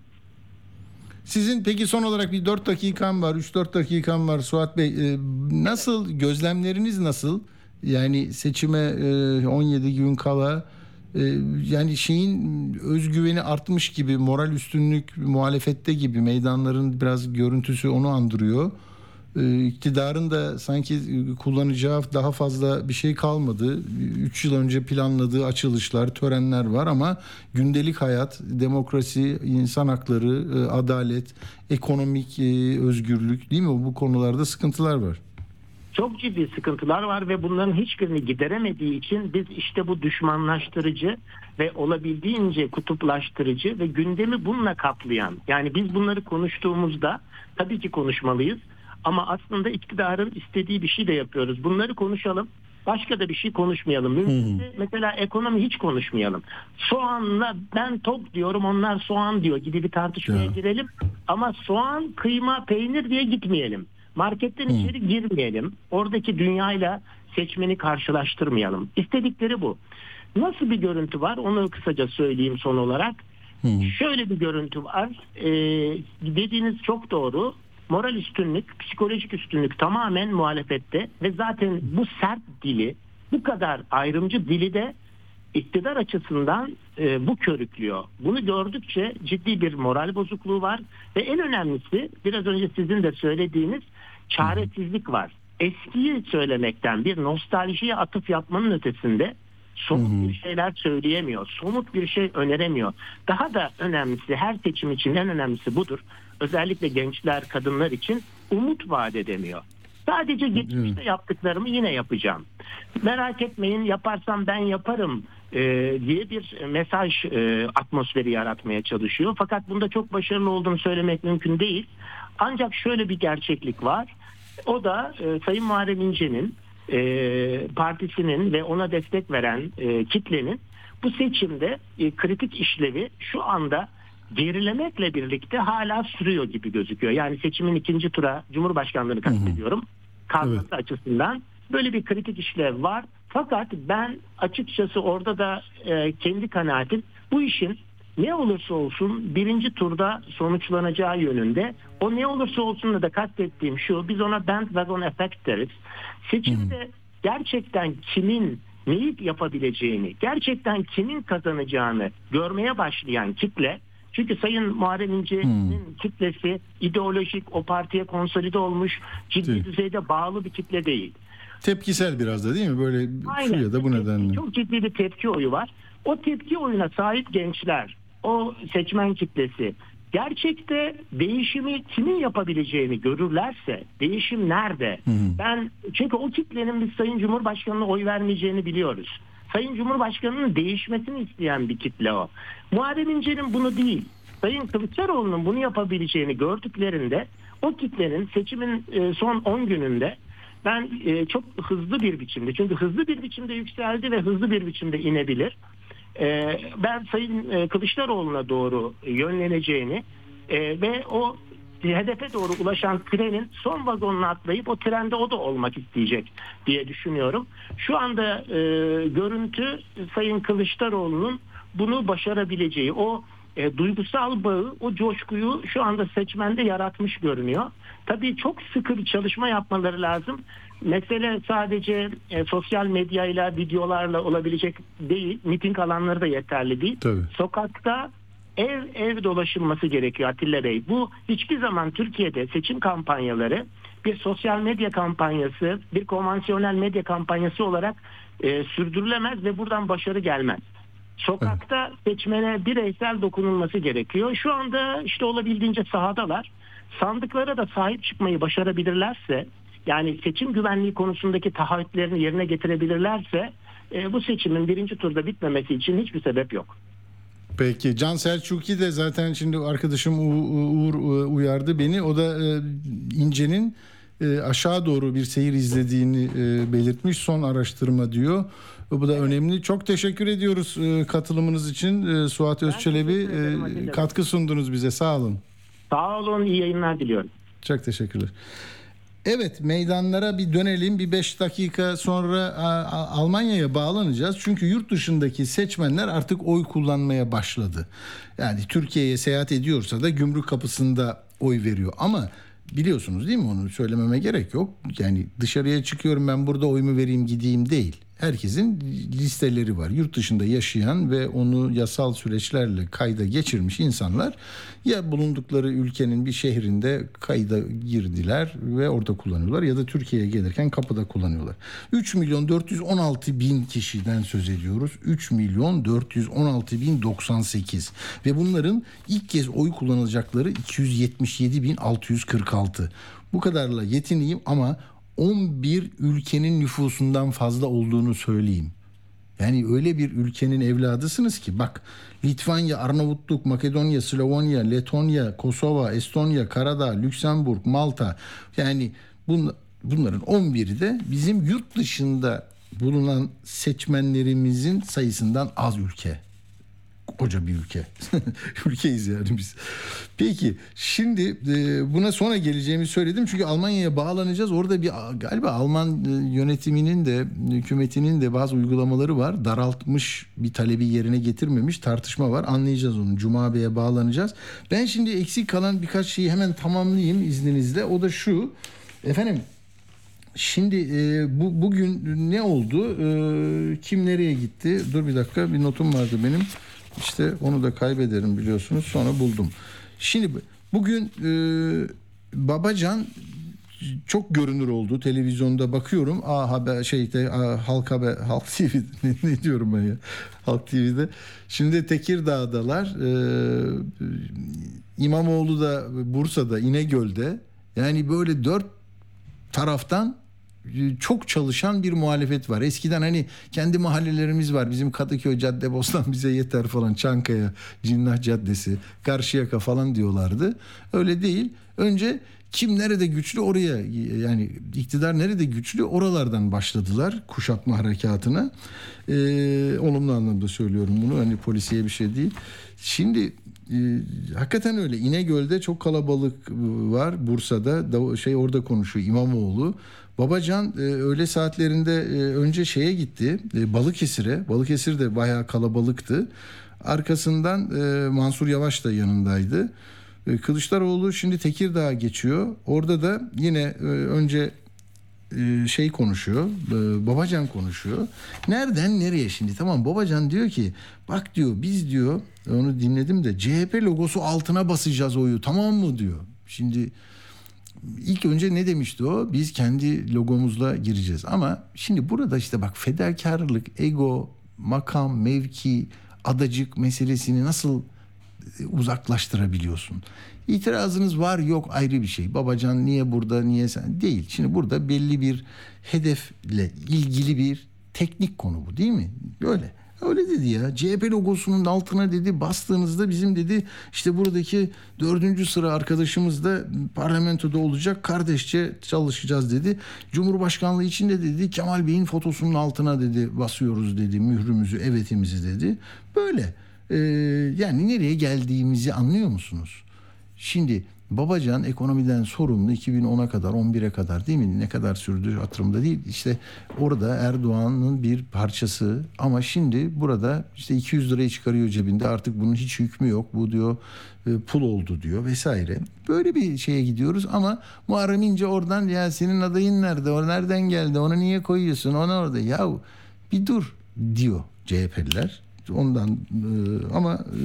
Sizin peki son olarak bir 4 dakikam var, 3-4 dakikam var Suat Bey. Ee, nasıl, gözlemleriniz nasıl? Yani seçime e, 17 gün kala e, yani şeyin özgüveni artmış gibi, moral üstünlük muhalefette gibi meydanların biraz görüntüsü onu andırıyor. Ee, iktidarın da sanki kullanacağı daha fazla bir şey kalmadı. 3 yıl önce planladığı açılışlar, törenler var ama gündelik hayat, demokrasi, insan hakları, e, adalet, ekonomik e, özgürlük değil mi? Bu konularda sıkıntılar var. Çok ciddi sıkıntılar var ve bunların hiçbirini gideremediği için biz işte bu düşmanlaştırıcı ve olabildiğince kutuplaştırıcı ve gündemi bununla kaplayan yani biz bunları konuştuğumuzda tabii ki konuşmalıyız ama aslında iktidarın istediği bir şey de yapıyoruz. Bunları konuşalım. Başka da bir şey konuşmayalım. Mümkünse mesela ekonomi hiç konuşmayalım. Soğanla ben top diyorum onlar soğan diyor gibi bir tartışmaya Ya. girelim. Ama soğan, kıyma, peynir diye gitmeyelim. Marketten içeri girmeyelim. Oradaki dünyayla seçmeni karşılaştırmayalım. İstedikleri bu. Nasıl bir görüntü var onu kısaca söyleyeyim son olarak. Şöyle bir görüntü var. Ee, dediğiniz çok doğru. Moral üstünlük, psikolojik üstünlük tamamen muhalefette ve zaten bu sert dili, bu kadar ayrımcı dili de iktidar açısından e, bu körüklüyor. Bunu gördükçe ciddi bir moral bozukluğu var ve en önemlisi biraz önce sizin de söylediğiniz çaresizlik var. Eskiyi söylemekten bir nostaljiye atıf yapmanın ötesinde somut bir şeyler söyleyemiyor. Somut bir şey öneremiyor. Daha da önemlisi her seçim için en önemlisi budur. Özellikle gençler, kadınlar için umut vaat edemiyor. Sadece geçmişte yaptıklarımı yine yapacağım. Merak etmeyin yaparsam ben yaparım e, diye bir mesaj e, atmosferi yaratmaya çalışıyor. Fakat bunda çok başarılı olduğunu söylemek mümkün değil. Ancak şöyle bir gerçeklik var. O da e, Sayın Muharrem İnce'nin e, partisinin ve ona destek veren e, kitlenin bu seçimde e, kritik işlevi şu anda gerilemekle birlikte hala sürüyor gibi gözüküyor. Yani seçimin ikinci tura Cumhurbaşkanlığını kastediyorum. Kalması açısından böyle bir kritik işlev var. Fakat ben açıkçası orada da e, kendi kanaatim bu işin ne olursa olsun birinci turda sonuçlanacağı yönünde. O ne olursa olsun da kastettiğim şu biz ona bandwagon effect deriz. Seçimde gerçekten kimin neyi yapabileceğini, gerçekten kimin kazanacağını görmeye başlayan kitle çünkü Sayın Muharrem İnce'nin kitlesi ideolojik o partiye konsolide olmuş ciddi Değil. düzeyde bağlı bir kitle değil. Tepkisel biraz da değil mi? Böyle şu ya da bu nedenle. Çok ciddi bir tepki oyu var. O tepki oyuna sahip gençler, o seçmen kitlesi gerçekte değişimi kimin yapabileceğini görürlerse değişim nerede? Ben çünkü o kitlenin biz Sayın Cumhurbaşkanı'na oy vermeyeceğini biliyoruz. Sayın Cumhurbaşkanı'nın değişmesini isteyen bir kitle o. Muharrem İnce'nin bunu değil. Sayın Kılıçdaroğlu'nun bunu yapabileceğini gördüklerinde o kitlenin seçimin e, son 10 gününde ben e, çok hızlı bir biçimde çünkü hızlı bir biçimde yükseldi ve hızlı bir biçimde inebilir. E, ben Sayın e, Kılıçdaroğlu'na doğru yönleneceğini e, ve o hedefe doğru ulaşan trenin son vagonuna atlayıp o trende o da olmak isteyecek diye düşünüyorum. Şu anda e, görüntü Sayın Kılıçdaroğlu'nun bunu başarabileceği o duygusal bağı, o coşkuyu şu anda seçmende yaratmış görünüyor. Tabii çok sıkı bir çalışma yapmaları lazım. Mesele sadece e, sosyal medyayla, videolarla olabilecek değil. Miting alanları da yeterli değil. Tabii. Sokakta ev ev dolaşılması gerekiyor Atilla Bey. Bu hiçbir zaman Türkiye'de seçim kampanyaları bir sosyal medya kampanyası, bir konvansiyonel medya kampanyası olarak e, sürdürülemez ve buradan başarı gelmez. Sokakta seçmene bireysel dokunulması gerekiyor. Şu anda işte olabildiğince sahadalar. Sandıklara da sahip çıkmayı başarabilirlerse, yani seçim güvenliği konusundaki taahhütlerini yerine getirebilirlerse e, bu seçimin birinci turda bitmemesi için hiçbir sebep yok. Peki Can Selçuk'i de zaten şimdi arkadaşım Uğur uyardı beni. O da e, İnce'nin e, aşağı doğru bir seyir izlediğini e, belirtmiş. Son araştırma diyor. Bu da önemli. Çok teşekkür ediyoruz katılımınız için. Suat Özçelebi katkı sundunuz bize. Sağ olun. Sağ olun. İyi yayınlar diliyorum. Çok teşekkürler. Evet meydanlara bir dönelim. Bir 5 dakika sonra Almanya'ya bağlanacağız. Çünkü yurt dışındaki seçmenler artık oy kullanmaya başladı. Yani Türkiye'ye seyahat ediyorsa da gümrük kapısında oy veriyor. Ama biliyorsunuz değil mi onu söylememe gerek yok. Yani dışarıya çıkıyorum ben burada oyumu vereyim gideyim değil herkesin listeleri var. Yurt dışında yaşayan ve onu yasal süreçlerle kayda geçirmiş insanlar ya bulundukları ülkenin bir şehrinde kayda girdiler ve orada kullanıyorlar ya da Türkiye'ye gelirken kapıda kullanıyorlar. 3 milyon 416 bin kişiden söz ediyoruz. 3 milyon 416 bin 98 ve bunların ilk kez oy kullanılacakları 277 bin 646. Bu kadarla yetineyim ama 11 ülkenin nüfusundan fazla olduğunu söyleyeyim. Yani öyle bir ülkenin evladısınız ki bak Litvanya, Arnavutluk, Makedonya, Slovenya, Letonya, Kosova, Estonya, Karadağ, Lüksemburg, Malta yani bun, bunların 11'i de bizim yurt dışında bulunan seçmenlerimizin sayısından az ülke koca bir ülke. Ülkeyiz yani biz. Peki şimdi e, buna sonra geleceğimi söyledim. Çünkü Almanya'ya bağlanacağız. Orada bir galiba Alman e, yönetiminin de hükümetinin de bazı uygulamaları var. Daraltmış bir talebi yerine getirmemiş tartışma var. Anlayacağız onu. Cuma Bey'e bağlanacağız. Ben şimdi eksik kalan birkaç şeyi hemen tamamlayayım izninizle. O da şu. Efendim Şimdi e, bu bugün ne oldu? E, kim nereye gitti? Dur bir dakika bir notum vardı benim. İşte onu da kaybederim biliyorsunuz. Sonra buldum. Şimdi bugün e, Babacan çok görünür oldu televizyonda bakıyorum. A haber şeyde A, Halk Haber Halk TV ne, ne diyorum ben ya? Halk TV'de. Şimdi Tekirdağ'dalar. Ee, İmamoğlu da Bursa'da İnegöl'de. Yani böyle dört taraftan çok çalışan bir muhalefet var. Eskiden hani kendi mahallelerimiz var. Bizim Kadıköy, Cadde, Bostan bize yeter falan. Çankaya, Cinnah Caddesi, Karşıyaka falan diyorlardı. Öyle değil. Önce kim nerede güçlü oraya yani iktidar nerede güçlü oralardan başladılar kuşatma harekatına. Ee, olumlu anlamda söylüyorum bunu hani polisiye bir şey değil. Şimdi e, hakikaten öyle İnegöl'de çok kalabalık var Bursa'da da, şey orada konuşuyor İmamoğlu. Babacan e, öğle saatlerinde e, önce şeye gitti e, Balıkesir'e. Balıkesir de bayağı kalabalıktı. Arkasından e, Mansur Yavaş da yanındaydı. E, Kılıçdaroğlu şimdi Tekirdağ'a geçiyor. Orada da yine e, önce e, şey konuşuyor. E, Babacan konuşuyor. Nereden nereye şimdi? Tamam Babacan diyor ki bak diyor biz diyor onu dinledim de CHP logosu altına basacağız oyu tamam mı diyor. Şimdi ilk önce ne demişti o? Biz kendi logomuzla gireceğiz. Ama şimdi burada işte bak fedakarlık, ego, makam, mevki, adacık meselesini nasıl e, uzaklaştırabiliyorsun? İtirazınız var yok ayrı bir şey. Babacan niye burada niye sen değil. Şimdi burada belli bir hedefle ilgili bir teknik konu bu değil mi? Böyle. Öyle dedi ya. CHP logosunun altına dedi bastığınızda bizim dedi işte buradaki dördüncü sıra arkadaşımız da parlamentoda olacak. Kardeşçe çalışacağız dedi. Cumhurbaşkanlığı için de dedi Kemal Bey'in fotosunun altına dedi basıyoruz dedi mührümüzü evetimizi dedi. Böyle. Ee, yani nereye geldiğimizi anlıyor musunuz? Şimdi Babacan ekonomiden sorumlu 2010'a kadar 11'e kadar değil mi? Ne kadar sürdü hatırımda değil. İşte orada Erdoğan'ın bir parçası ama şimdi burada işte 200 lirayı çıkarıyor cebinde artık bunun hiç hükmü yok. Bu diyor e, pul oldu diyor vesaire. Böyle bir şeye gidiyoruz ama Muharrem İnce oradan ya senin adayın nerede? O nereden geldi? Onu niye koyuyorsun? Ona orada. Ya bir dur diyor CHP'liler. Ondan e, ama e,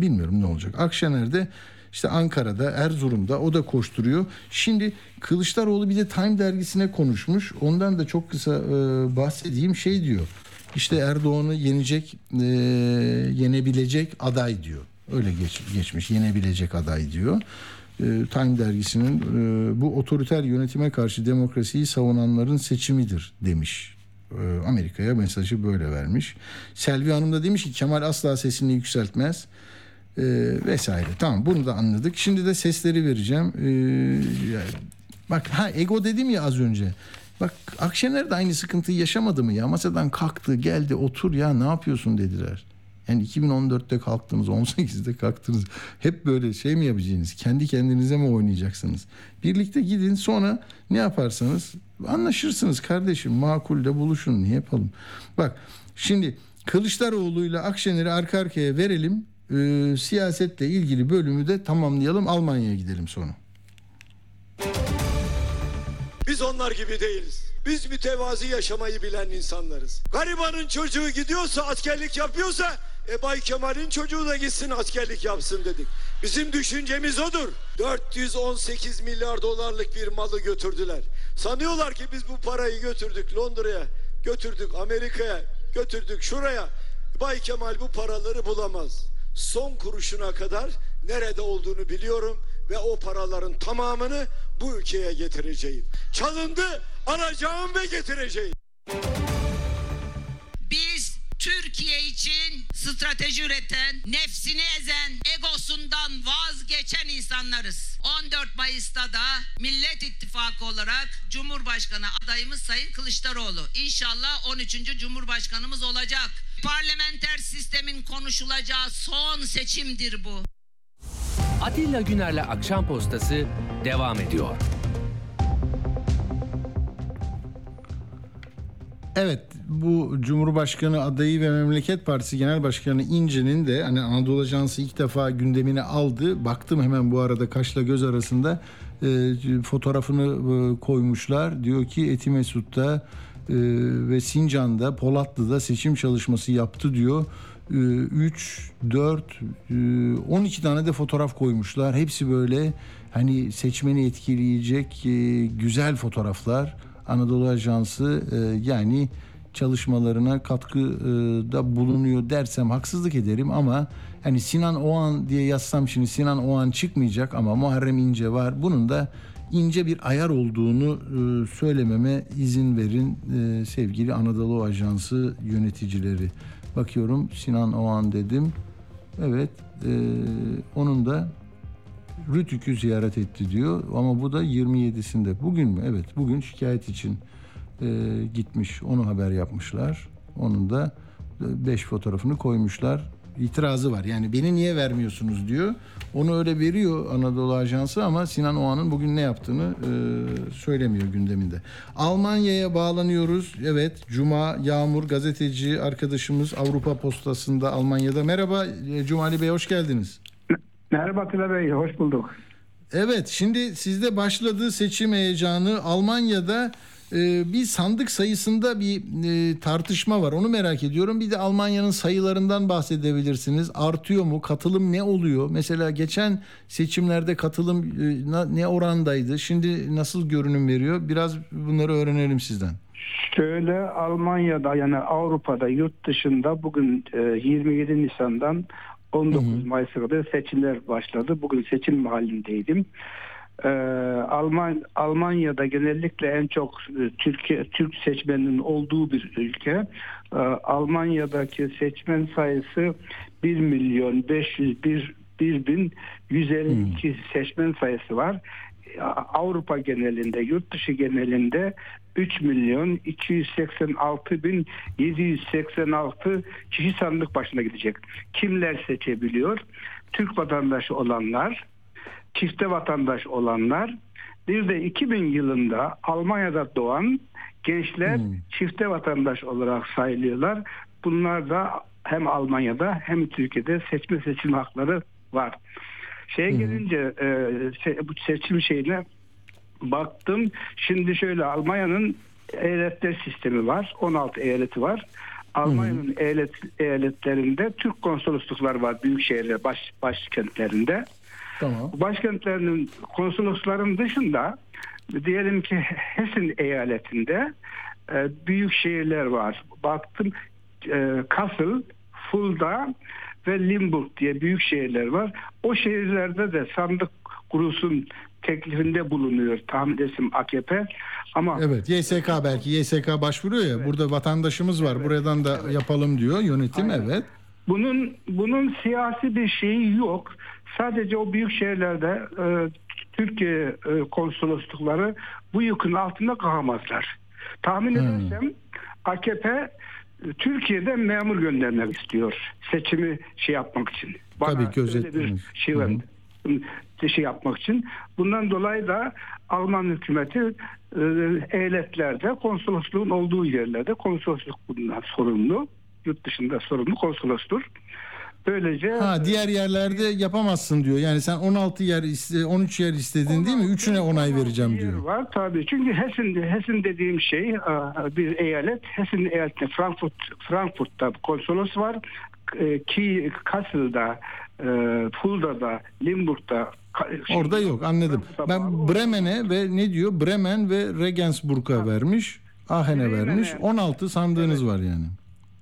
bilmiyorum ne olacak. Akşener'de işte Ankara'da, Erzurum'da o da koşturuyor. Şimdi Kılıçdaroğlu bir de Time dergisine konuşmuş. Ondan da çok kısa e, bahsedeyim. Şey diyor. İşte Erdoğan'ı yenecek, e, yenebilecek aday diyor. Öyle geç, geçmiş. Yenebilecek aday diyor. E, Time dergisinin e, bu otoriter yönetime karşı demokrasiyi savunanların seçimidir demiş. E, Amerika'ya mesajı böyle vermiş. Selvi Hanım da demiş ki Kemal asla sesini yükseltmez e, vesaire. Tamam bunu da anladık. Şimdi de sesleri vereceğim. E, yani, bak ha ego dedim ya az önce. Bak Akşener de aynı sıkıntıyı yaşamadı mı ya? Masadan kalktı geldi otur ya ne yapıyorsun dediler. Yani 2014'te kalktınız, 18'de kalktınız. Hep böyle şey mi yapacaksınız? Kendi kendinize mi oynayacaksınız? Birlikte gidin sonra ne yaparsanız anlaşırsınız kardeşim. Makulde buluşun. Ne yapalım? Bak şimdi Kılıçdaroğlu ile Akşener'i arka arkaya verelim. Ee, siyasetle ilgili bölümü de tamamlayalım. Almanya'ya gidelim sonra. Biz onlar gibi değiliz. Biz mütevazi yaşamayı bilen insanlarız. Garibanın çocuğu gidiyorsa askerlik yapıyorsa e Bay Kemal'in çocuğu da gitsin askerlik yapsın dedik. Bizim düşüncemiz odur. 418 milyar dolarlık bir malı götürdüler. Sanıyorlar ki biz bu parayı götürdük Londra'ya, götürdük Amerika'ya, götürdük şuraya. Bay Kemal bu paraları bulamaz. Son kuruşuna kadar nerede olduğunu biliyorum ve o paraların tamamını bu ülkeye getireceğim. Çalındı, alacağım ve getireceğim. Biz Türkiye için strateji üreten, nefsini ezen, egosundan vazgeçen insanlarız. 14 Mayıs'ta da Millet İttifakı olarak Cumhurbaşkanı adayımız Sayın Kılıçdaroğlu. İnşallah 13. Cumhurbaşkanımız olacak. Parlamenter sistemin konuşulacağı son seçimdir bu. Atilla Güner'le Akşam Postası devam ediyor. Evet bu Cumhurbaşkanı adayı ve Memleket Partisi Genel Başkanı İnce'nin de hani Anadolu Ajansı ilk defa gündemine aldı. Baktım hemen bu arada kaşla göz arasında e, fotoğrafını e, koymuşlar. Diyor ki Etimesut'ta e, ve Sincan'da Polatlı'da seçim çalışması yaptı diyor. 3, 4, 12 tane de fotoğraf koymuşlar. Hepsi böyle hani seçmeni etkileyecek e, güzel fotoğraflar. Anadolu Ajansı e, yani çalışmalarına katkıda bulunuyor dersem haksızlık ederim ama hani Sinan Oğan diye yazsam şimdi Sinan Oğan çıkmayacak ama Muharrem İnce var. Bunun da ince bir ayar olduğunu e, söylememe izin verin e, sevgili Anadolu Ajansı yöneticileri. Bakıyorum Sinan Oğan dedim. Evet e, onun da Rütük'ü ziyaret etti diyor ama bu da 27'sinde. Bugün mü? Evet bugün şikayet için e, gitmiş. Onu haber yapmışlar. Onun da 5 fotoğrafını koymuşlar. İtirazı var. Yani beni niye vermiyorsunuz diyor. Onu öyle veriyor Anadolu Ajansı ama Sinan Oğan'ın bugün ne yaptığını e, söylemiyor gündeminde. Almanya'ya bağlanıyoruz. Evet Cuma Yağmur gazeteci arkadaşımız Avrupa Postası'nda Almanya'da. Merhaba e, Cumali Bey hoş geldiniz. Merhaba Atilla Bey, hoş bulduk. Evet, şimdi sizde başladı seçim heyecanı. Almanya'da e, bir sandık sayısında bir e, tartışma var. Onu merak ediyorum. Bir de Almanya'nın sayılarından bahsedebilirsiniz. Artıyor mu? Katılım ne oluyor? Mesela geçen seçimlerde katılım e, ne orandaydı? Şimdi nasıl görünüm veriyor? Biraz bunları öğrenelim sizden. Şöyle Almanya'da yani Avrupa'da yurt dışında bugün e, 27 Nisan'dan 19 Mayıs'a kadar seçimler başladı. Bugün seçim halindeydim. Ee, Alman Almanya'da genellikle en çok e, Türkiye Türk seçmeninin olduğu bir ülke. Ee, Almanya'daki seçmen sayısı 1 milyon 501 1 bin 152 hmm. seçmen sayısı var. Avrupa genelinde, yurt dışı genelinde 3 milyon 286 bin 786 kişi sandık başına gidecek. Kimler seçebiliyor? Türk vatandaşı olanlar, çifte vatandaş olanlar, bir de 2000 yılında Almanya'da doğan gençler Hmm. çifte vatandaş olarak sayılıyorlar. Bunlar da hem Almanya'da hem Türkiye'de seçme seçilme hakları var. Şeye gelince e, se- bu seçim şeyine baktım. Şimdi şöyle Almanya'nın eyaletler sistemi var. 16 eyaleti var. Almanya'nın eyalet, eyaletlerinde Türk konsoloslukları var büyük şehirler baş, başkentlerinde. Tamam. Başkentlerinin konsolosların dışında diyelim ki Hessen eyaletinde e, büyük şehirler var. Baktım e, Kassel, Fulda ve Limburg diye büyük şehirler var. O şehirlerde de sandık kurulsun teklifinde bulunuyor tahmin etsin AKP. Ama Evet YSK belki YSK başvuruyor ya burada vatandaşımız var buradan da yapalım diyor yönetim evet. Bunun bunun siyasi bir şeyi yok. Sadece o büyük şehirlerde e, Türkiye e, konsoloslukları bu yükün altında kalamazlar. Tahmin Hmm. edersem AKP e, Türkiye'de memur göndermek istiyor seçimi şey yapmak için. Tabii, öyle bir gözetmemiz. şey var. şey yapmak için. Bundan dolayı da Alman hükümeti e, eyaletlerde konsolosluğun olduğu yerlerde konsolosluk bundan sorumlu. Yurt dışında sorumlu konsolostur. Böylece Ha diğer yerlerde yapamazsın diyor. Yani sen 16 yer iste, 13 yer istedin değil mi? Üçüne onay vereceğim diyor. var tabii. Çünkü Hessen Hessen dediğim şey e, bir eyalet. Hessen eyaletinde Frankfurt Frankfurt'ta konsolos var. E, Ki Kassel'da, e, Fulda'da, Limburg'da ka- Orada yok anladım. Ben Bremen'e ve ne diyor? Bremen ve Regensburg'a vermiş. Ahen'e vermiş. 16 sandığınız var yani.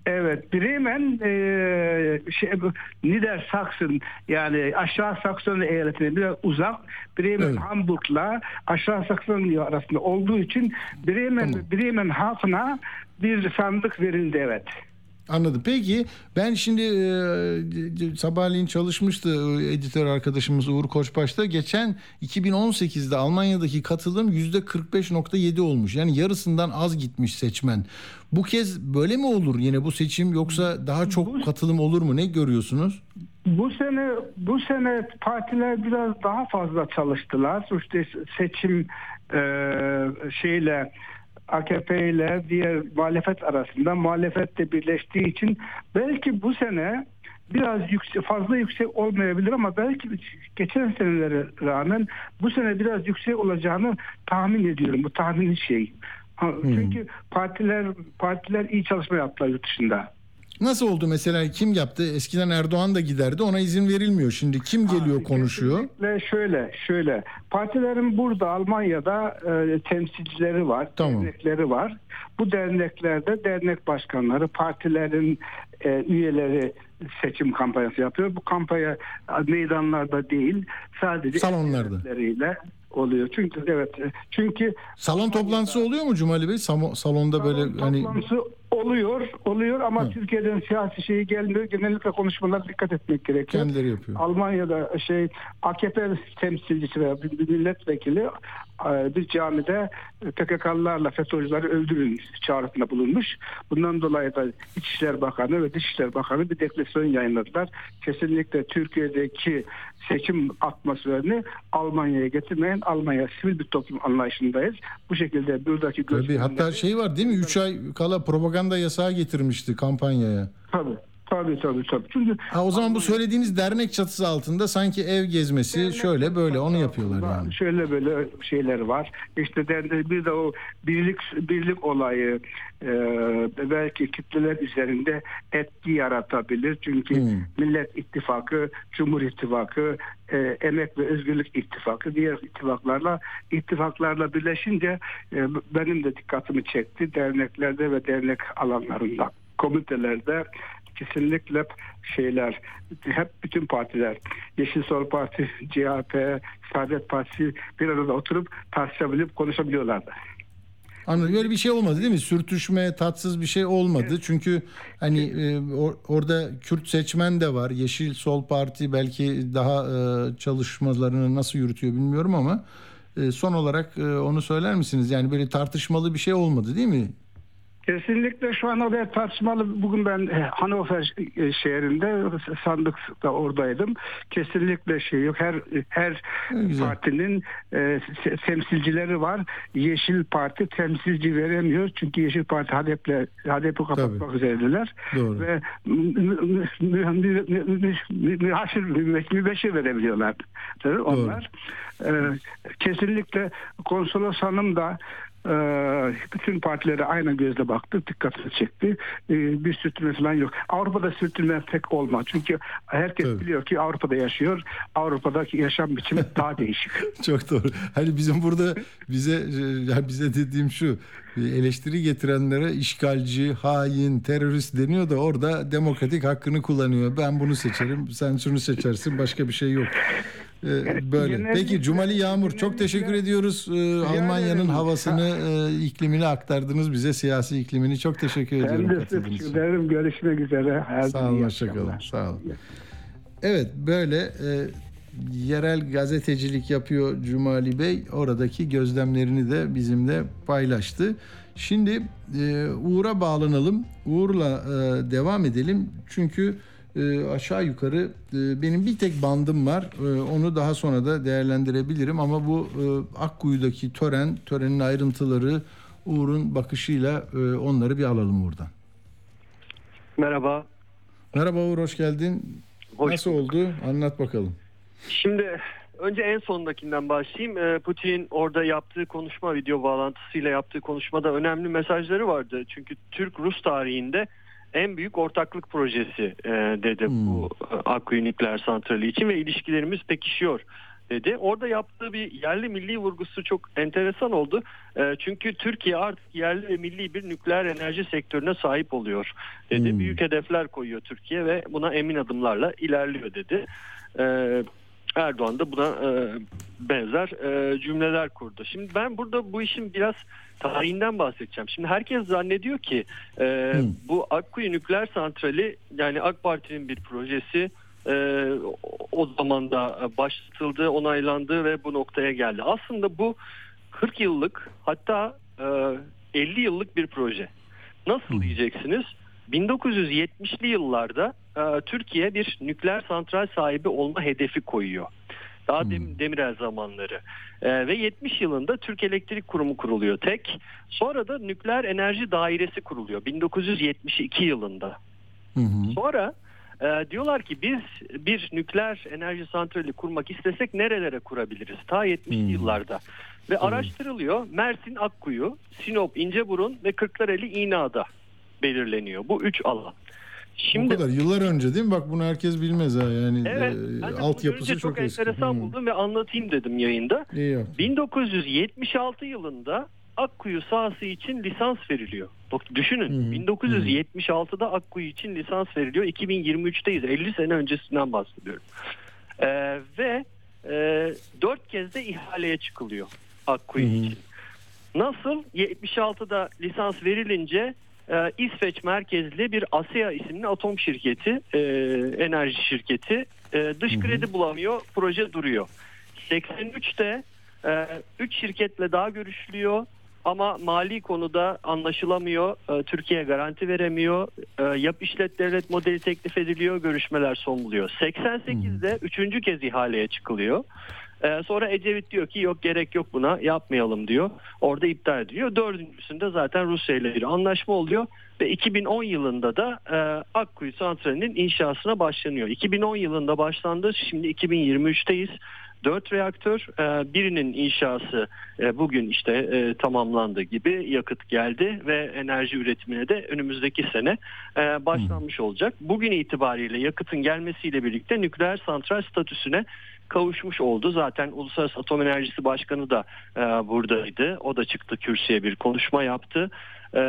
Evet, Bremen e, şey, bu Niedersachsen yani aşağı Sakson eyaletine biraz uzak. Bremen Evet. Hamburg'la aşağı Sakson arasında olduğu için Bremen Tamam. Bremen halkına bir sandık verildi evet. Anladım. Peki ben şimdi e, sabahleyin çalışmıştı e, editör arkadaşımız Uğur Koçbaş'ta. Geçen 2018'de Almanya'daki katılım %45.7 olmuş. Yani yarısından az gitmiş seçmen. Bu kez böyle mi olur yine bu seçim yoksa daha çok katılım olur mu? Ne görüyorsunuz? Bu sene bu sene partiler biraz daha fazla çalıştılar. İşte seçim e, şeyle AKP ile diğer muhalefet arasında muhalefet de birleştiği için belki bu sene biraz yüksek, fazla yüksek olmayabilir ama belki geçen senelere rağmen bu sene biraz yüksek olacağını tahmin ediyorum. Bu tahmin şey. Ha, Çünkü partiler partiler iyi çalışma yaptılar yurt dışında. Nasıl oldu mesela kim yaptı? Eskiden Erdoğan da giderdi ona izin verilmiyor. Şimdi kim geliyor konuşuyor? Kesinlikle şöyle, şöyle. Partilerin burada Almanya'da e, temsilcileri var, Tamam. dernekleri var. Bu derneklerde dernek başkanları, partilerin e, üyeleri seçim kampanyası yapıyor. Bu kampanya meydanlarda değil, sadece Salonlarda. Oluyor. Çünkü evet, e, çünkü Salon toplantısı oluyor mu Cumali Bey? Samo- salonda böyle Salon hani toplantısı oluyor, oluyor ama Hı. Türkiye'den siyasi şey gelmiyor. Genellikle konuşmalar dikkat etmek gerekiyor. kendileri yapıyor. Almanya'da şey AKP temsilcisi veya bir bir milletvekili e, bir camide PKK'lılarla FETÖ'cüleri öldürün çağrısında bulunmuş. Bundan dolayı da İçişler Bakanı ve Dışişler Bakanı bir deklarasyon yayınladılar. Kesinlikle Türkiye'deki seçim atmosferini Almanya'ya getirmeyen Almanya sivil bir toplum anlayışındayız. Bu şekilde buradaki Tabii hatta şey var değil mi? 3 ay kala propaganda yasağı getirmişti kampanyaya. Tabii. Tabii tabii tabii. Çünkü Ha o zaman bu söylediğiniz dernek çatısı altında sanki ev gezmesi şöyle böyle onu yapıyorlar yani. Şöyle böyle şeyler var. İşte de- bir de o birlik birlik olayı e, belki kitleler üzerinde etki yaratabilir. Çünkü Hmm. Millet İttifakı, Cumhur İttifakı, e, Emek ve Özgürlük İttifakı diğer ittifaklarla ittifaklarla birleşince e, benim de dikkatimi çekti. Derneklerde ve dernek alanlarında, komitelerde kesinlikle şeyler hep bütün partiler Yeşil Sol Parti, CHP, Saadet Partisi bir arada oturup tartışabilip konuşabiliyorlardı. Anladım. Böyle bir şey olmadı değil mi? Sürtüşme, tatsız bir şey olmadı. Çünkü hani e, or- orada Kürt seçmen de var. Yeşil Sol Parti belki daha e, çalışmalarını nasıl yürütüyor bilmiyorum ama e, son olarak e, onu söyler misiniz? Yani böyle tartışmalı bir şey olmadı değil mi? Kesinlikle şu an haber tartışmalı. Bugün ben e, Hannover e, şehrinde sandıkta oradaydım. Kesinlikle şey yok. Her her partinin e, temsilcileri var. Yeşil Parti temsilci veremiyor. Çünkü Yeşil Parti HDP'le HDP kapatmak üzerediler. Doğru. Ve mühaşir mübeşir verebiliyorlar. Tabii Onlar. E, kesinlikle konsolos hanım da e, bütün partilere aynı gözle baktı, dikkatini çekti. E, bir sürtünme falan yok. Avrupa'da sürtünme pek olmaz. Çünkü herkes Tabii. biliyor ki Avrupa'da yaşıyor. Avrupa'daki yaşam biçimi daha değişik. Çok doğru. Hani bizim burada bize yani bize dediğim şu eleştiri getirenlere işgalci, hain, terörist deniyor da orada demokratik hakkını kullanıyor. Ben bunu seçerim, sen şunu seçersin, başka bir şey yok. Ee, Böyle. Genellikle- Peki Cumali Yağmur çok teşekkür ediyoruz. Ee, Almanya'nın havasını, e, iklimini aktardınız bize, siyasi iklimini. Çok teşekkür ediyorum Ben de teşekkür. Görüşmek üzere. Her Sağ olun, hoşçakalın. Sağ olun. Evet, böyle e, yerel gazetecilik yapıyor Cumali Bey. Oradaki gözlemlerini de bizimle paylaştı. Şimdi e, Uğur'a bağlanalım. Uğur'la e, devam edelim. Çünkü e, aşağı yukarı e, benim bir tek bandım var. E, onu daha sonra da değerlendirebilirim. Ama bu e, Akkuyu'daki tören, törenin ayrıntıları Uğur'un bakışıyla e, onları bir alalım buradan. Merhaba. Merhaba Uğur, hoş geldin. Hoş Nasıl oldu? Anlat bakalım. Şimdi önce en sondakinden başlayayım. Ee, Putin orada yaptığı konuşma, video bağlantısıyla yaptığı konuşmada önemli mesajları vardı. Çünkü Türk-Rus tarihinde en büyük ortaklık projesi e, dedi bu e, Akkuyu nükleer santrali için ve ilişkilerimiz pekişiyor dedi. Orada yaptığı bir yerli milli vurgusu çok enteresan oldu. E, çünkü Türkiye artık yerli ve milli bir nükleer enerji sektörüne sahip oluyor dedi. Büyük hedefler koyuyor Türkiye ve buna emin adımlarla ilerliyor dedi. E, Erdoğan da buna e, benzer e, cümleler kurdu. Şimdi ben burada bu işin biraz tarihinden bahsedeceğim. Şimdi herkes zannediyor ki e, bu Akkuyu nükleer santrali yani AK Parti'nin bir projesi e, o zaman da başlatıldı, onaylandı ve bu noktaya geldi. Aslında bu 40 yıllık hatta e, 50 yıllık bir proje. Nasıl diyeceksiniz? 1970'li yıllarda e, Türkiye bir nükleer santral sahibi olma hedefi koyuyor. Daha dem- Demirel zamanları. E, ve 70 yılında Türk Elektrik Kurumu kuruluyor tek. Sonra da Nükleer Enerji Dairesi kuruluyor 1972 yılında. Sonra e, diyorlar ki biz bir nükleer enerji santrali kurmak istesek nerelere kurabiliriz? Ta 70'li yıllarda. Ve araştırılıyor. Mersin Akkuyu, Sinop İnceburun ve Kırklareli İğneada belirleniyor. Bu üç alan. O kadar yıllar önce değil mi? Bak bunu herkes bilmez ha. Yani Evet. e, altyapısı çok, çok eski. enteresan Hı. buldum ve anlatayım dedim yayında. İyi yaptın. 1976 yılında Akkuyu sahası için lisans veriliyor. Bak düşünün 1976'da Akkuyu için lisans veriliyor. 2023'teyiz. 50 sene öncesinden bahsediyorum. Ee, ve e, 4 kez de ihaleye çıkılıyor Akkuyu için. Nasıl? 76'da lisans verilince e, İsveç merkezli bir ASEA isimli atom şirketi, e, enerji şirketi e, dış kredi bulamıyor, proje duruyor. 83'te 3 şirketle daha görüşülüyor ama mali konuda anlaşılamıyor. E, Türkiye garanti veremiyor. E, yap işlet devlet modeli teklif ediliyor. Görüşmeler son buluyor. 88'de üçüncü kez ihaleye çıkılıyor. E, sonra Ecevit diyor ki yok gerek yok buna yapmayalım diyor. Orada iptal ediliyor. Dördüncüsünde zaten Rusya ile bir anlaşma oluyor. Ve 2010 yılında da e, Akkuyu Santrali'nin inşasına başlanıyor. 2010 yılında başlandı. Şimdi 2023'teyiz. 4 reaktör e, birinin inşası e, bugün işte e, tamamlandı gibi yakıt geldi ve enerji üretimine de önümüzdeki sene başlanmış olacak. Bugün itibariyle yakıtın gelmesiyle birlikte nükleer santral statüsüne kavuşmuş oldu. Zaten Uluslararası Atom Enerjisi Başkanı da e, buradaydı. O da çıktı kürsüye bir konuşma yaptı. E,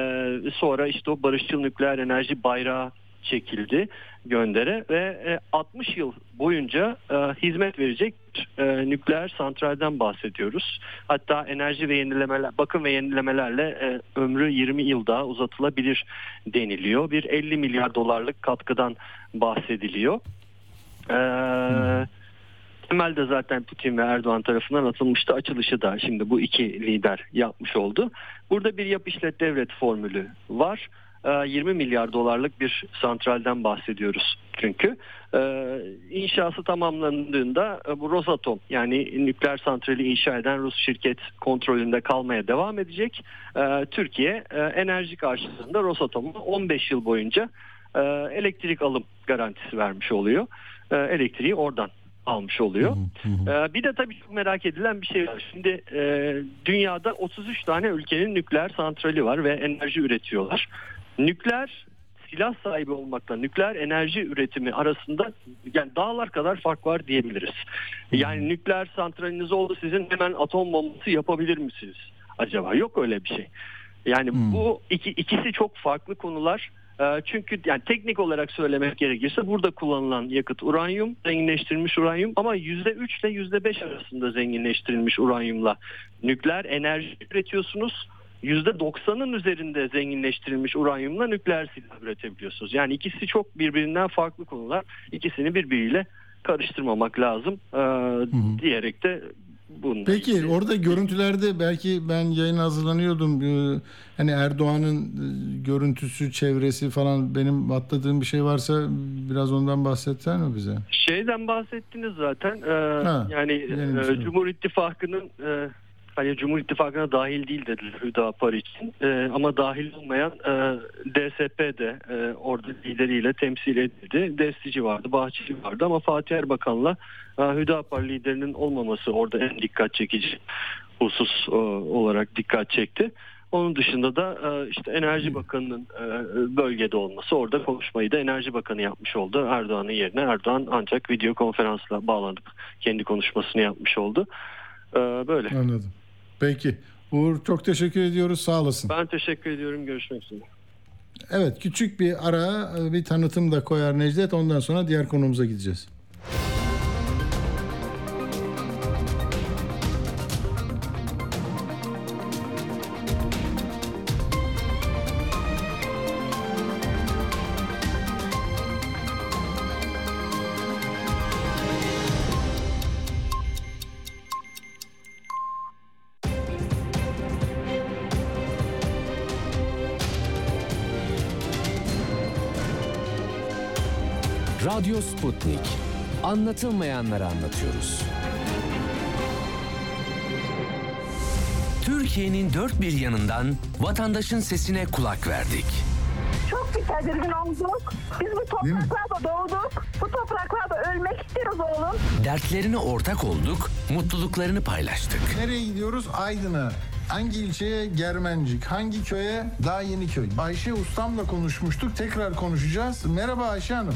sonra işte o barışçıl nükleer enerji bayrağı çekildi göndere ve e, 60 yıl boyunca e, hizmet verecek e, nükleer santralden bahsediyoruz. Hatta enerji ve yenilemeler, bakım ve yenilemelerle e, ömrü 20 yıl daha uzatılabilir deniliyor. Bir 50 milyar dolarlık katkıdan bahsediliyor. E, Temel de zaten Putin ve Erdoğan tarafından atılmıştı. Açılışı da şimdi bu iki lider yapmış oldu. Burada bir yap işlet devlet formülü var. 20 milyar dolarlık bir santralden bahsediyoruz çünkü. İnşası tamamlandığında bu Rosatom yani nükleer santrali inşa eden Rus şirket kontrolünde kalmaya devam edecek. Türkiye enerji karşılığında Rosatom'a 15 yıl boyunca elektrik alım garantisi vermiş oluyor. Elektriği oradan almış oluyor. Hı. bir de tabii çok merak edilen bir şey var. Şimdi dünyada 33 tane ülkenin nükleer santrali var ve enerji üretiyorlar. Nükleer silah sahibi olmakla nükleer enerji üretimi arasında yani dağlar kadar fark var diyebiliriz. Yani nükleer santraliniz oldu sizin hemen atom bombası yapabilir misiniz acaba? Yok öyle bir şey. Yani hmm. bu iki, ikisi çok farklı konular. Çünkü yani teknik olarak söylemek gerekirse burada kullanılan yakıt uranyum, zenginleştirilmiş uranyum ama %3 ile %5 arasında zenginleştirilmiş uranyumla nükleer enerji üretiyorsunuz %90'ın üzerinde zenginleştirilmiş uranyumla nükleer silah üretebiliyorsunuz. Yani ikisi çok birbirinden farklı konular. İkisini birbiriyle karıştırmamak lazım ee, diyerek de bunu. Peki işte. orada görüntülerde belki ben yayın hazırlanıyordum. Ee, hani Erdoğan'ın e, görüntüsü, çevresi falan benim atladığım bir şey varsa biraz ondan bahsetsen mi bize? Şeyden bahsettiniz zaten. Ee, ha, yani e, Cumhur İttifakı'nın e, hani Cumhur İttifakı'na dahil değil dediler Hüdapar için. E, ama dahil olmayan e, DSP de e, orada lideriyle temsil edildi. Destici vardı, Bahçeli vardı ama Fatih Erbakan'la e, Hüdapar liderinin olmaması orada en dikkat çekici husus e, olarak dikkat çekti. Onun dışında da e, işte Enerji Bakanı'nın e, bölgede olması orada konuşmayı da Enerji Bakanı yapmış oldu. Erdoğan'ın yerine Erdoğan ancak video konferansla bağlanıp kendi konuşmasını yapmış oldu. E, böyle. Anladım. Peki. Uğur çok teşekkür ediyoruz. Sağ olasın. Ben teşekkür ediyorum. Görüşmek üzere. Evet küçük bir ara bir tanıtım da koyar Necdet. Ondan sonra diğer konumuza gideceğiz. Anlatılmayanları anlatıyoruz. Türkiye'nin dört bir yanından vatandaşın sesine kulak verdik. Çok bir tedirgin olduk. Biz bu topraklarda doğduk. Bu topraklarda ölmek istiyoruz oğlum. Dertlerine ortak olduk, mutluluklarını paylaştık. Nereye gidiyoruz? Aydın'a. Hangi ilçeye? Germencik. Hangi köye? Daha yeni köy. Ayşe Ustam'la konuşmuştuk. Tekrar konuşacağız. Merhaba Ayşe Hanım.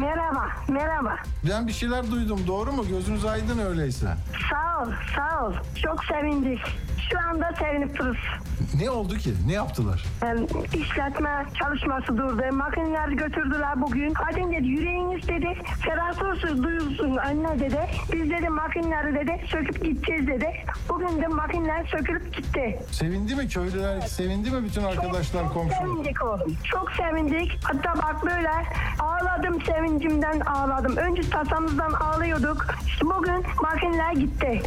Merhaba, merhaba. Ben bir şeyler duydum. Doğru mu? Gözünüz aydın öyleyse. Sağ ol, sağ ol. Çok sevindik. Şu anda sevinip dururuz. Ne oldu ki? Ne yaptılar? Yani işletme çalışması durdu. Makineleri götürdüler bugün. Hadi dedi yüreğiniz dedi. Ferah duyulsun anne dedi. Biz dedi makineleri dedi söküp gideceğiz dedi. Bugün de makineler sökülüp gitti. Sevindi mi köylüler? Sevindi mi bütün arkadaşlar çok, komşular? Çok sevindik oğlum. Çok sevindik. Hatta bak böyle ağladım sevincimden ağladım. Önce tasamızdan ağlıyorduk. İşte bugün makineler gitti.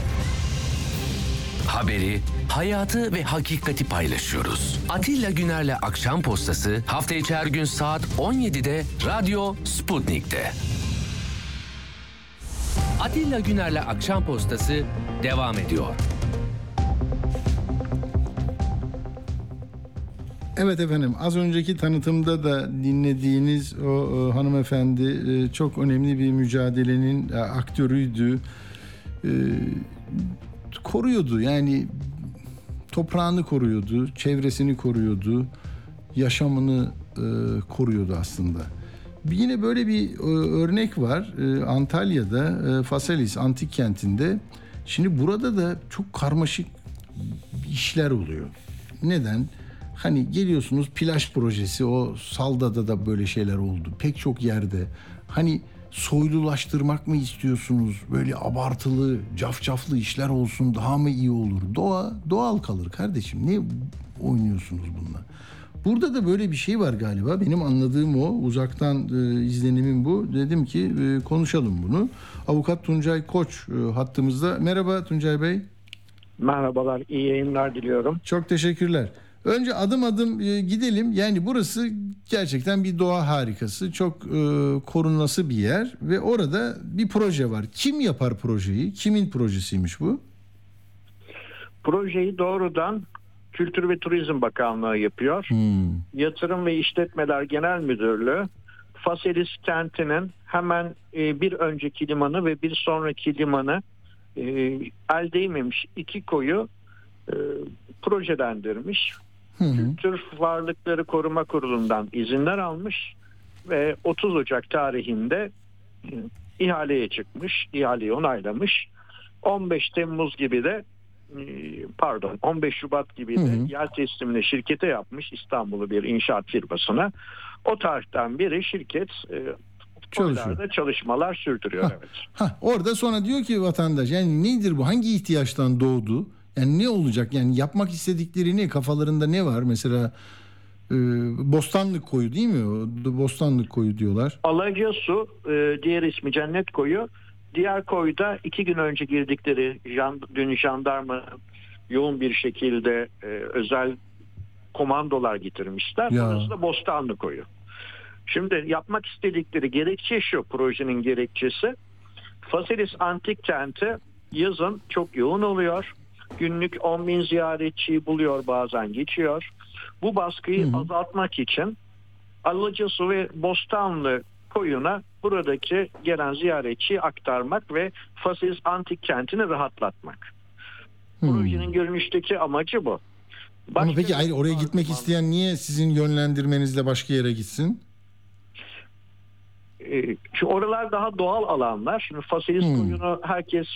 Haberi, hayatı ve hakikati paylaşıyoruz. Atilla Güner'le Akşam Postası hafta içi her gün saat 17'de Radyo Sputnik'te. Atilla Güner'le Akşam Postası devam ediyor. Evet efendim az önceki tanıtımda da dinlediğiniz o, o hanımefendi e, çok önemli bir mücadelenin e, aktörüydü. E, koruyordu yani toprağını koruyordu, çevresini koruyordu, yaşamını e, koruyordu aslında. Yine böyle bir e, örnek var e, Antalya'da e, Faselis antik kentinde. Şimdi burada da çok karmaşık işler oluyor. Neden? Hani geliyorsunuz plaj projesi o Salda'da da böyle şeyler oldu. Pek çok yerde. Hani soylulaştırmak mı istiyorsunuz? Böyle abartılı, cafcaflı işler olsun daha mı iyi olur? Doğa doğal kalır kardeşim. Ne oynuyorsunuz bununla? burada da böyle bir şey var galiba. Benim anladığım o. Uzaktan e, izlenimim bu. Dedim ki e, konuşalım bunu. Avukat Tuncay Koç e, hattımızda. Merhaba Tuncay Bey. Merhabalar, iyi yayınlar diliyorum. Çok teşekkürler. Önce adım adım e, gidelim. Yani burası gerçekten bir doğa harikası. Çok e, korunması bir yer ve orada bir proje var. Kim yapar projeyi? Kimin projesiymiş bu? Projeyi doğrudan Kültür ve Turizm Bakanlığı yapıyor. Hmm. Yatırım ve İşletmeler Genel Müdürlüğü Faselis kentinin hemen e, bir önceki limanı ve bir sonraki limanı e, el değmemiş iki koyu e, projelendirmiş. Hı hı. Kültür Varlıkları Koruma Kurulu'ndan izinler almış ve 30 Ocak tarihinde ihaleye çıkmış, ihaleyi onaylamış. 15 Temmuz gibi de pardon 15 Şubat gibi de Hı hı. yer teslimini şirkete yapmış İstanbul'u bir inşaat firmasına. O tarihten beri şirket e, Çalışıyor. çalışmalar sürdürüyor. Evet. Ha, orada sonra diyor ki vatandaş yani nedir bu? Hangi ihtiyaçtan doğdu? Yani ne olacak? Yani yapmak istedikleri ne? Kafalarında ne var? Mesela e, Bostanlık koyu değil mi? Bostanlık koyu diyorlar. Alacasu e, diğer ismi Cennet Koyu. Diğer koyda iki gün önce girdikleri jan, dün jandarma yoğun bir şekilde e, özel komandolar getirmişler. Ya. Orası da Bostanlı Koyu. Şimdi yapmak istedikleri gerekçe şu projenin gerekçesi. Faselis Antik Kenti yazın çok yoğun oluyor. Günlük 10 bin ziyaretçiyi buluyor bazen geçiyor. Bu baskıyı azaltmak için Alacasu ve Bostanlı koyuna buradaki gelen ziyaretçiyi aktarmak ve Faselis Antik Kenti'ni rahatlatmak. Projenin görünüşteki amacı bu. Ama peki hayır oraya gitmek isteyen niye sizin yönlendirmenizle başka yere gitsin? Ee, Şu oralar daha doğal alanlar. Şimdi Faselis Hmm. koyunu herkes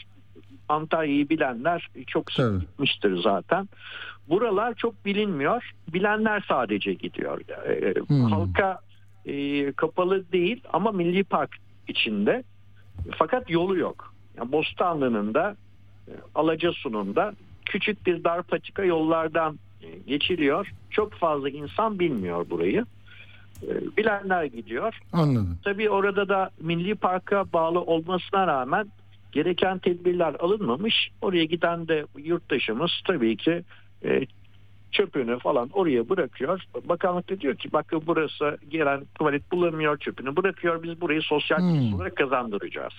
Antalya'yı bilenler çok sık Tabii. gitmiştir zaten. Buralar çok bilinmiyor. Bilenler sadece gidiyor. Ee, Hmm. Halka e, kapalı değil ama milli park içinde. Fakat yolu yok. Yani Bostanlı'nın da e, Alacasu'nun da küçük bir dar patika yollardan e, geçiliyor. Çok fazla insan bilmiyor burayı. E, Bilenler gidiyor. Anladım. Tabii orada da milli parka bağlı olmasına rağmen gereken tedbirler alınmamış. Oraya giden de yurttaşımız tabii ki e, çöpünü falan oraya bırakıyor. Bakanlık da diyor ki bakın burası gelen tuvalet bulamıyor çöpünü bırakıyor. Biz burayı sosyal Hmm. olarak kazandıracağız.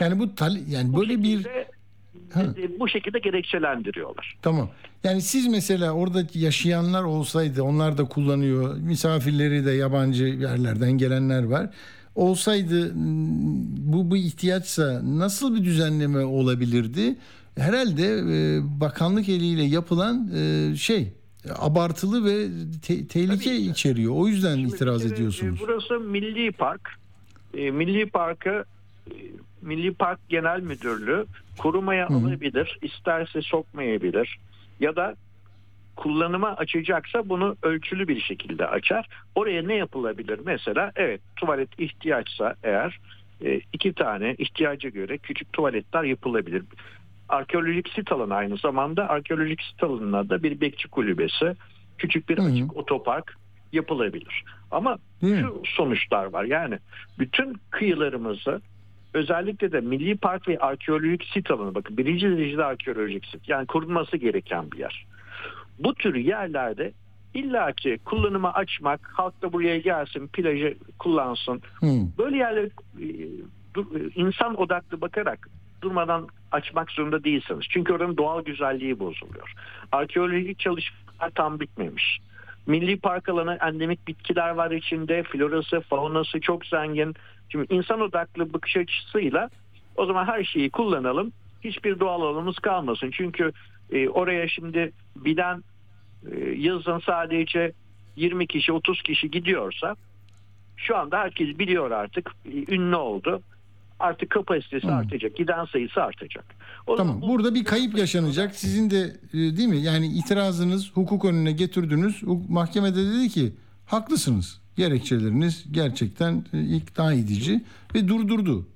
Yani bu tal- yani böyle bir Ha. E, Bu şekilde gerekçelendiriyorlar. Tamam. Yani siz mesela oradaki yaşayanlar olsaydı onlar da kullanıyor. Misafirleri de yabancı yerlerden gelenler var. Olsaydı m, bu bu ihtiyaçsa nasıl bir düzenleme olabilirdi? Herhalde e, bakanlık eliyle yapılan e, şey abartılı ve te- tehlike içeriyor. O yüzden itiraz Bir kere, ediyorsunuz. e, Burası Milli Park. E, Milli Parkı e, Milli Park Genel Müdürlüğü hı. alabilir, isterse sokmayabilir ya da kullanıma açacaksa bunu ölçülü bir şekilde açar. Oraya ne yapılabilir? Mesela evet tuvalet ihtiyaçsa eğer e, iki tane ihtiyaca göre küçük tuvaletler yapılabilir. Arkeolojik sit alanı aynı zamanda arkeolojik sit alanına da bir bekçi kulübesi, küçük bir Hı hı. açık otopark yapılabilir. Ama mi? şu sonuçlar var. Yani bütün kıyılarımızı özellikle de milli park ve arkeolojik sit alanı bakın birinci derecede arkeolojik sit yani korunması gereken bir yer. Bu tür yerlerde illaki kullanıma açmak, halk da buraya gelsin, plajı kullansın. Hı. Böyle yerleri e, e, insan odaklı bakarak durmadan açmak zorunda değilsiniz. Çünkü oranın doğal güzelliği bozuluyor. Arkeolojik çalışmalar tam bitmemiş. Milli park alanı endemik bitkiler var içinde. Florası, faunası çok zengin. Şimdi insan odaklı bakış açısıyla o zaman her şeyi kullanalım. Hiçbir doğal alanımız kalmasın. Çünkü e, oraya şimdi bilen yazın sadece 20 kişi 30 kişi gidiyorsa şu anda herkes biliyor artık e, ünlü oldu. Artık kapasitesi Hı. artacak. Giden sayısı artacak. O Tamam. Burada bir kayıp yaşanacak. Sizin de e, değil mi? Yani itirazınız hukuk önüne getirdiniz. Mahkemede dedi ki haklısınız. Gerekçeleriniz gerçekten e, ikna edici ve durdurdu.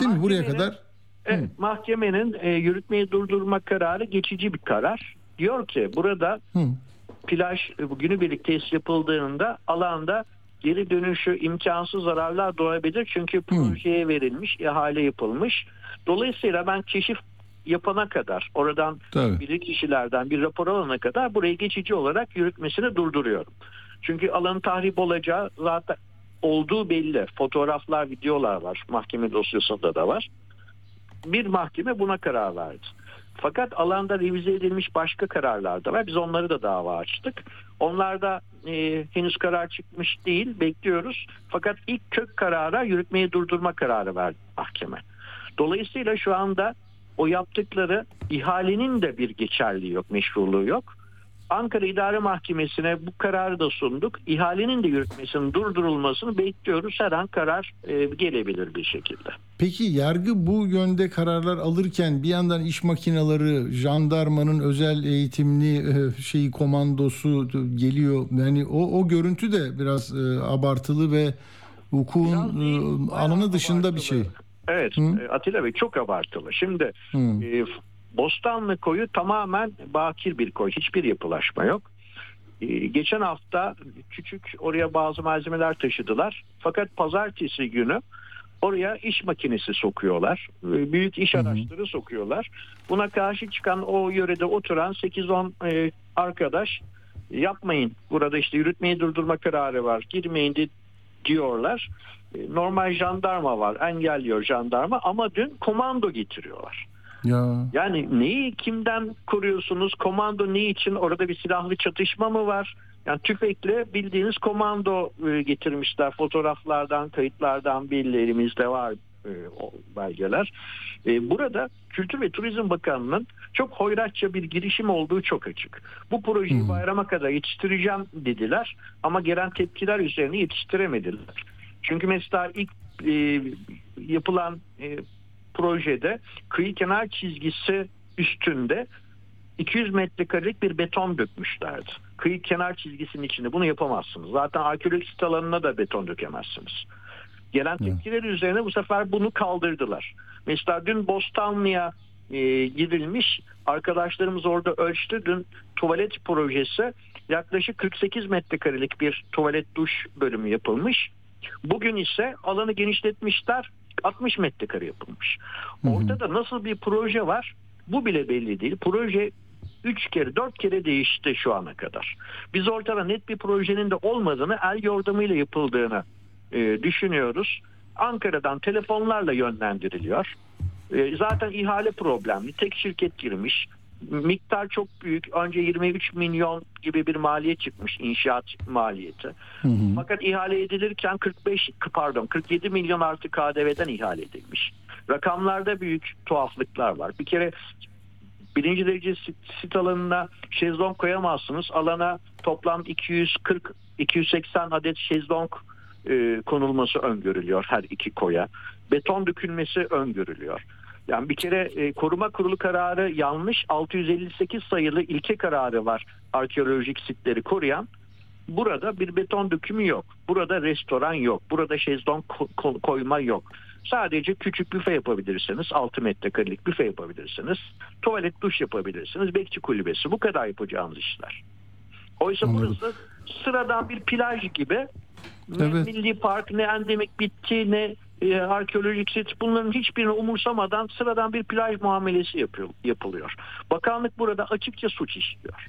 Değil mi? Buraya kadar Evet, mahkemenin e, yürütmeyi durdurma kararı geçici bir karar. Diyor ki burada Hı. plaj e, günübirlik tesis yapıldığında alanda geri dönüşü imkansız zararlar doğabilir. Çünkü projeye verilmiş, ihale yapılmış. Dolayısıyla ben keşif yapana kadar, oradan Tabii. kişilerden bir rapor alana kadar burayı geçici olarak yürütmesini durduruyorum. Çünkü alanın tahrip olacağı zaten olduğu belli. Fotoğraflar, videolar var. Mahkeme dosyasında da var. Bir mahkeme buna karar verdi. Fakat alanda revize edilmiş başka kararlar da var. Biz onları da dava açtık. Onlarda e, henüz karar çıkmış değil. Bekliyoruz. Fakat ilk kök karara yürütmeyi durdurma kararı verdi mahkeme. Dolayısıyla şu anda o yaptıkları ihalenin de bir geçerliği yok, meşruluğu yok. Ankara İdare Mahkemesi'ne bu kararı da sunduk. İhalenin de yürütmesinin durdurulmasını bekliyoruz. Her an karar e, gelebilir bir şekilde. Peki yargı bu yönde kararlar alırken bir yandan iş makineleri, jandarmanın özel eğitimli e, şeyi komandosu geliyor. Yani o o görüntü de biraz e, abartılı ve hukukun e, alanı dışında bir şey. Evet e, Atilla Bey çok abartılı. Şimdi Hı. e, Bostanlı koyu tamamen bakir bir koy. Hiçbir yapılaşma yok. E, geçen hafta küçük oraya bazı malzemeler taşıdılar. Fakat pazartesi günü oraya iş makinesi sokuyorlar. E, büyük iş araçları sokuyorlar. Buna karşı çıkan o yörede oturan 8-10 e, arkadaş yapmayın. Burada işte yürütmeyi durdurma kararı var. Girmeyin di- diyorlar. E, Normal jandarma var. Engelliyor jandarma ama dün komando getiriyorlar. Ya Yani neyi kimden koruyorsunuz? Komando ne için? Orada bir silahlı çatışma mı var? Yani tüfekle bildiğiniz komando e, getirmişler. Fotoğraflardan, kayıtlardan belli elimizde var e, o belgeler. E, burada Kültür ve Turizm Bakanlığı'nın çok hoyratça bir girişim olduğu çok açık. Bu projeyi bayrama kadar yetiştireceğim dediler ama gelen tepkiler üzerine yetiştiremediler. Çünkü mesela ilk e, yapılan e, projede kıyı kenar çizgisi üstünde 200 metrekarelik bir beton dökmüşlerdi. Kıyı kenar çizgisinin içinde bunu yapamazsınız. Zaten arkeolojik sit alanına da beton dökemezsiniz. Gelen tepkiler üzerine bu sefer bunu kaldırdılar. Mesela dün Bostanlı'ya e, gidilmiş. Arkadaşlarımız orada ölçtü. Dün tuvalet projesi yaklaşık 48 metrekarelik bir tuvalet duş bölümü yapılmış. Bugün ise alanı genişletmişler. 60 metrekare yapılmış. Ortada nasıl bir proje var? Bu bile belli değil. Proje 3 kere 4 kere değişti şu ana kadar. Biz ortada net bir projenin de olmadığını el yordamıyla yapıldığını e, düşünüyoruz. Ankara'dan telefonlarla yönlendiriliyor. E, zaten ihale problemli. Tek şirket girmiş. Miktar çok büyük. Önce 23 milyon gibi bir maliyet çıkmış inşaat maliyeti. Fakat ihale edilirken 45 pardon 47 milyon artı KDV'den ihale edilmiş. Rakamlarda büyük tuhaflıklar var. Bir kere birinci derece sit, sit alanına şezlong koyamazsınız. Alana toplam 240 280 adet şezlong e, konulması öngörülüyor her iki koya. Beton dökülmesi öngörülüyor. Yani bir kere e, koruma kurulu kararı yanlış. 658 sayılı ilke kararı var arkeolojik sitleri koruyan. Burada bir beton dökümü yok. Burada restoran yok. Burada şezlong ko- ko- koyma yok. Sadece küçük büfe yapabilirsiniz. 6 metrekarelik büfe yapabilirsiniz. Tuvalet duş yapabilirsiniz. Bekçi kulübesi. Bu kadar yapacağınız işler. Oysa Anladım. burası sıradan bir plaj gibi. Ne Evet. milli park ne endemik bitki ne e, arkeolojik sit bunların hiçbirini umursamadan sıradan bir plaj muamelesi yapıyor, yapılıyor. Bakanlık burada açıkça suç işliyor.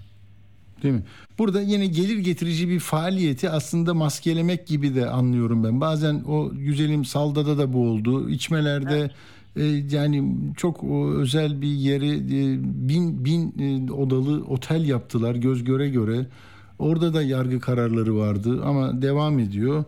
Değil mi? Burada yine gelir getirici bir faaliyeti aslında maskelemek gibi de anlıyorum ben. Bazen o güzelim saldada da bu oldu. İçmelerde e, yani çok o, özel bir yeri e, bin bin e, odalı otel yaptılar göz göre göre. Orada da yargı kararları vardı ama devam ediyor.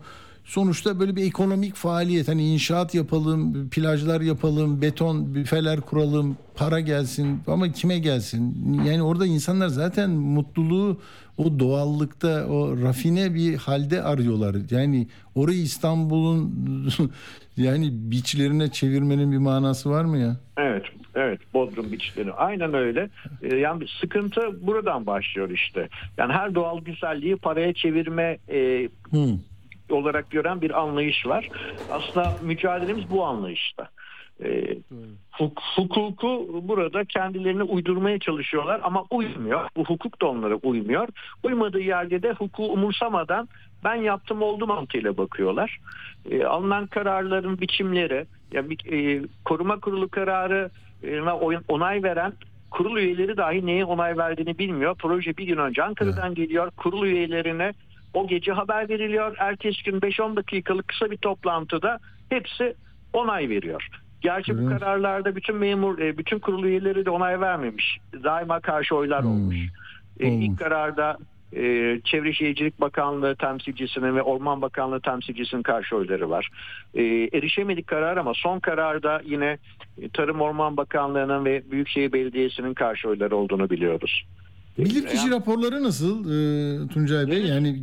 Sonuçta böyle bir ekonomik faaliyet hani inşaat yapalım, plajlar yapalım, beton büfeler kuralım, para gelsin ama kime gelsin? Yani orada insanlar zaten mutluluğu o doğallıkta, o rafine bir halde arıyorlar. Yani orayı İstanbul'un yani biçlerine çevirmenin bir manası var mı ya? Evet, evet Bodrum biçleri. Aynen öyle. Ee, yani sıkıntı buradan başlıyor işte. Yani her doğal güzelliği paraya çevirme e, olarak gören bir anlayış var. Aslında mücadelemiz bu anlayışta. E, huk- hukuku burada kendilerine uydurmaya çalışıyorlar ama uymuyor. Bu hukuk da onlara uymuyor. Uymadığı yerde de hukuku umursamadan ben yaptım oldu mantığıyla bakıyorlar. E, alınan kararların biçimleri, ya bir, e, koruma kurulu kararı onay veren kurul üyeleri dahi neye onay verdiğini bilmiyor. Proje bir gün önce Ankara'dan geliyor. Kurul üyelerine o gece haber veriliyor. Ertesi gün 5-10 dakikalık kısa bir toplantıda hepsi onay veriyor. Gerçi bu Evet. kararlarda bütün memur, e, bütün kurul üyeleri de onay vermemiş. Daima karşı oylar olmuş. E, Olmuş. ilk kararda e, Çevre Şehircilik Bakanlığı temsilcisinin ve Orman Bakanlığı temsilcisinin karşı oyları var. E, erişemedik karar ama son kararda yine Tarım Orman Bakanlığı'nın ve Büyükşehir Belediyesi'nin karşı oyları olduğunu biliyoruz. Bilirkişi raporları nasıl e, Tuncay Bey? Yani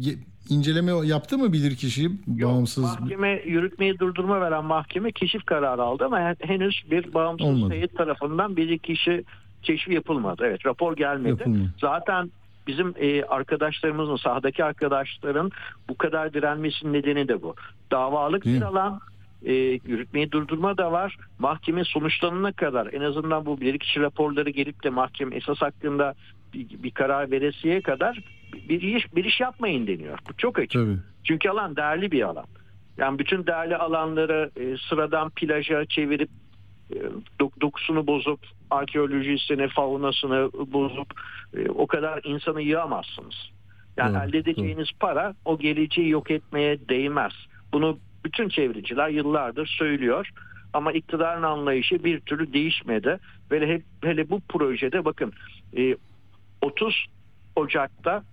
inceleme yaptı mı bilirkişi bağımsız? Mahkeme yürütmeyi durdurma veren mahkeme keşif kararı aldı ama hen- henüz bir bağımsız Olmadı. heyet tarafından bilirkişi keşfi yapılmadı. Evet rapor gelmedi. Yapılmadı. Zaten bizim e, arkadaşlarımızın sahadaki arkadaşların bu kadar direnmesinin nedeni de bu. Davalık bir alan e, yürütmeyi durdurma da var. Mahkeme sonuçlanana kadar en azından bu bilirkişi raporları gelip de mahkeme esas hakkında bir, karar veresiye kadar bir iş, bir iş yapmayın deniyor. Bu çok açık. Tabii. Çünkü alan değerli bir alan. Yani bütün değerli alanları e, sıradan plaja çevirip e, dok- dokusunu bozup arkeolojisini, faunasını bozup e, o kadar insanı yığamazsınız. Yani Doğru, elde edeceğiniz para o geleceği yok etmeye değmez. Bunu bütün çevreciler yıllardır söylüyor. Ama iktidarın anlayışı bir türlü değişmedi. Ve hep, hele bu projede bakın e, 30 Ocak'ta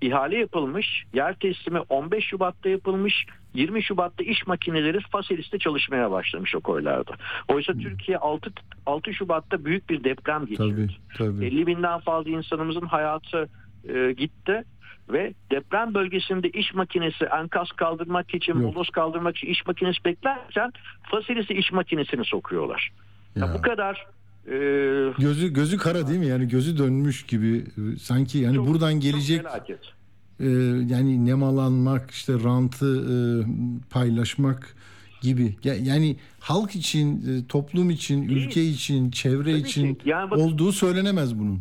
ihale yapılmış. Yer teslimi 15 Şubat'ta yapılmış. 20 Şubat'ta iş makineleri Faselis'te çalışmaya başlamış o koylarda. Oysa Türkiye 6, 6 Şubat'ta büyük bir deprem geçirdi. Tabii, tabii. 50 binden fazla insanımızın hayatı e, gitti ve deprem bölgesinde iş makinesi enkaz kaldırmak için, Yok. moloz kaldırmak için iş makinesi beklerken Faselis'e iş makinesini sokuyorlar. Ya Ya. bu kadar e, Gözü gözü kara değil mi? Yani gözü dönmüş gibi sanki yani çok- buradan çok gelecek felaket. e, yani nemalanmak işte rantı e, paylaşmak gibi. Ya- Yani halk için, e, toplum için, Değil. ülke için, çevre Tabii için ki. Yani bakın- olduğu söylenemez bunun.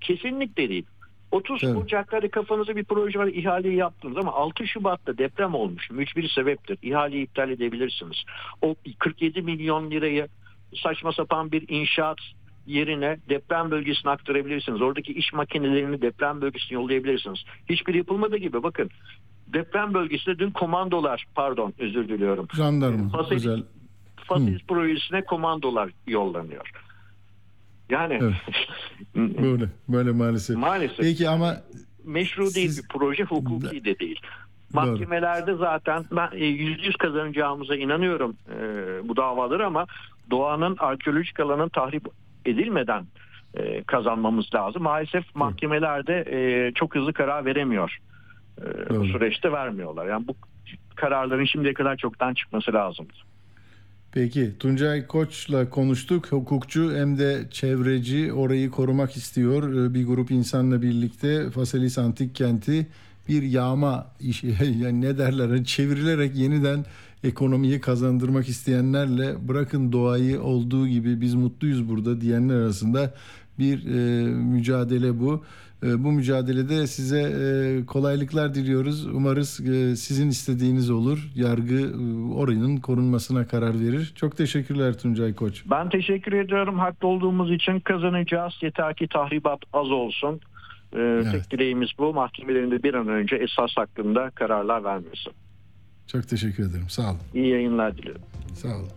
Kesinlikle değil. 30 Tabii. Ocak'ta kafanızda bir proje var ihaleyi yaptınız ama 6 Şubat'ta deprem olmuş. Mücbir sebeptir. İhaleyi iptal edebilirsiniz. O 47 milyon lirayı saçma sapan bir inşaat yerine deprem bölgesine aktarabilirsiniz. Oradaki iş makinelerini deprem bölgesine yollayabilirsiniz. Hiçbir yapılmadığı gibi bakın deprem bölgesinde dün komandolar pardon özür diliyorum. Jandarma, Fasil- özel. Fasilis projesine komandolar yollanıyor. Yani Böyle, böyle maalesef. Maalesef. Peki ama meşru değil bir proje, hukuki de değil. Mahkemelerde zaten ben e, yüzde yüz kazanacağımıza inanıyorum e, bu davaları ama doğanın arkeolojik alanın tahrip edilmeden e, kazanmamız lazım. Maalesef mahkemelerde e, çok hızlı karar veremiyor. E, bu süreçte vermiyorlar. Yani bu kararların şimdiye kadar çoktan çıkması lazım. Peki Tuncay Koç'la konuştuk. Hukukçu hem de çevreci orayı korumak istiyor. Ee, Bir grup insanla birlikte Faselis Antik Kenti bir yağma işi yani ne derler hani çevrilerek yeniden ekonomiyi kazandırmak isteyenlerle bırakın doğayı olduğu gibi biz mutluyuz burada diyenler arasında bir e, mücadele bu. E, bu mücadelede size e, kolaylıklar diliyoruz. Umarız e, sizin istediğiniz olur. Yargı e, oranın korunmasına karar verir. Çok teşekkürler Tuncay Koç. Ben teşekkür ediyorum. Haklı olduğumuz için kazanacağız. Yeter ki tahribat az olsun. Ee, Tek dileğimiz bu. Mahkemelerin de bir an önce esas hakkında kararlar vermesi. Çok teşekkür ederim. Sağ olun. İyi yayınlar dilerim. Sağ olun.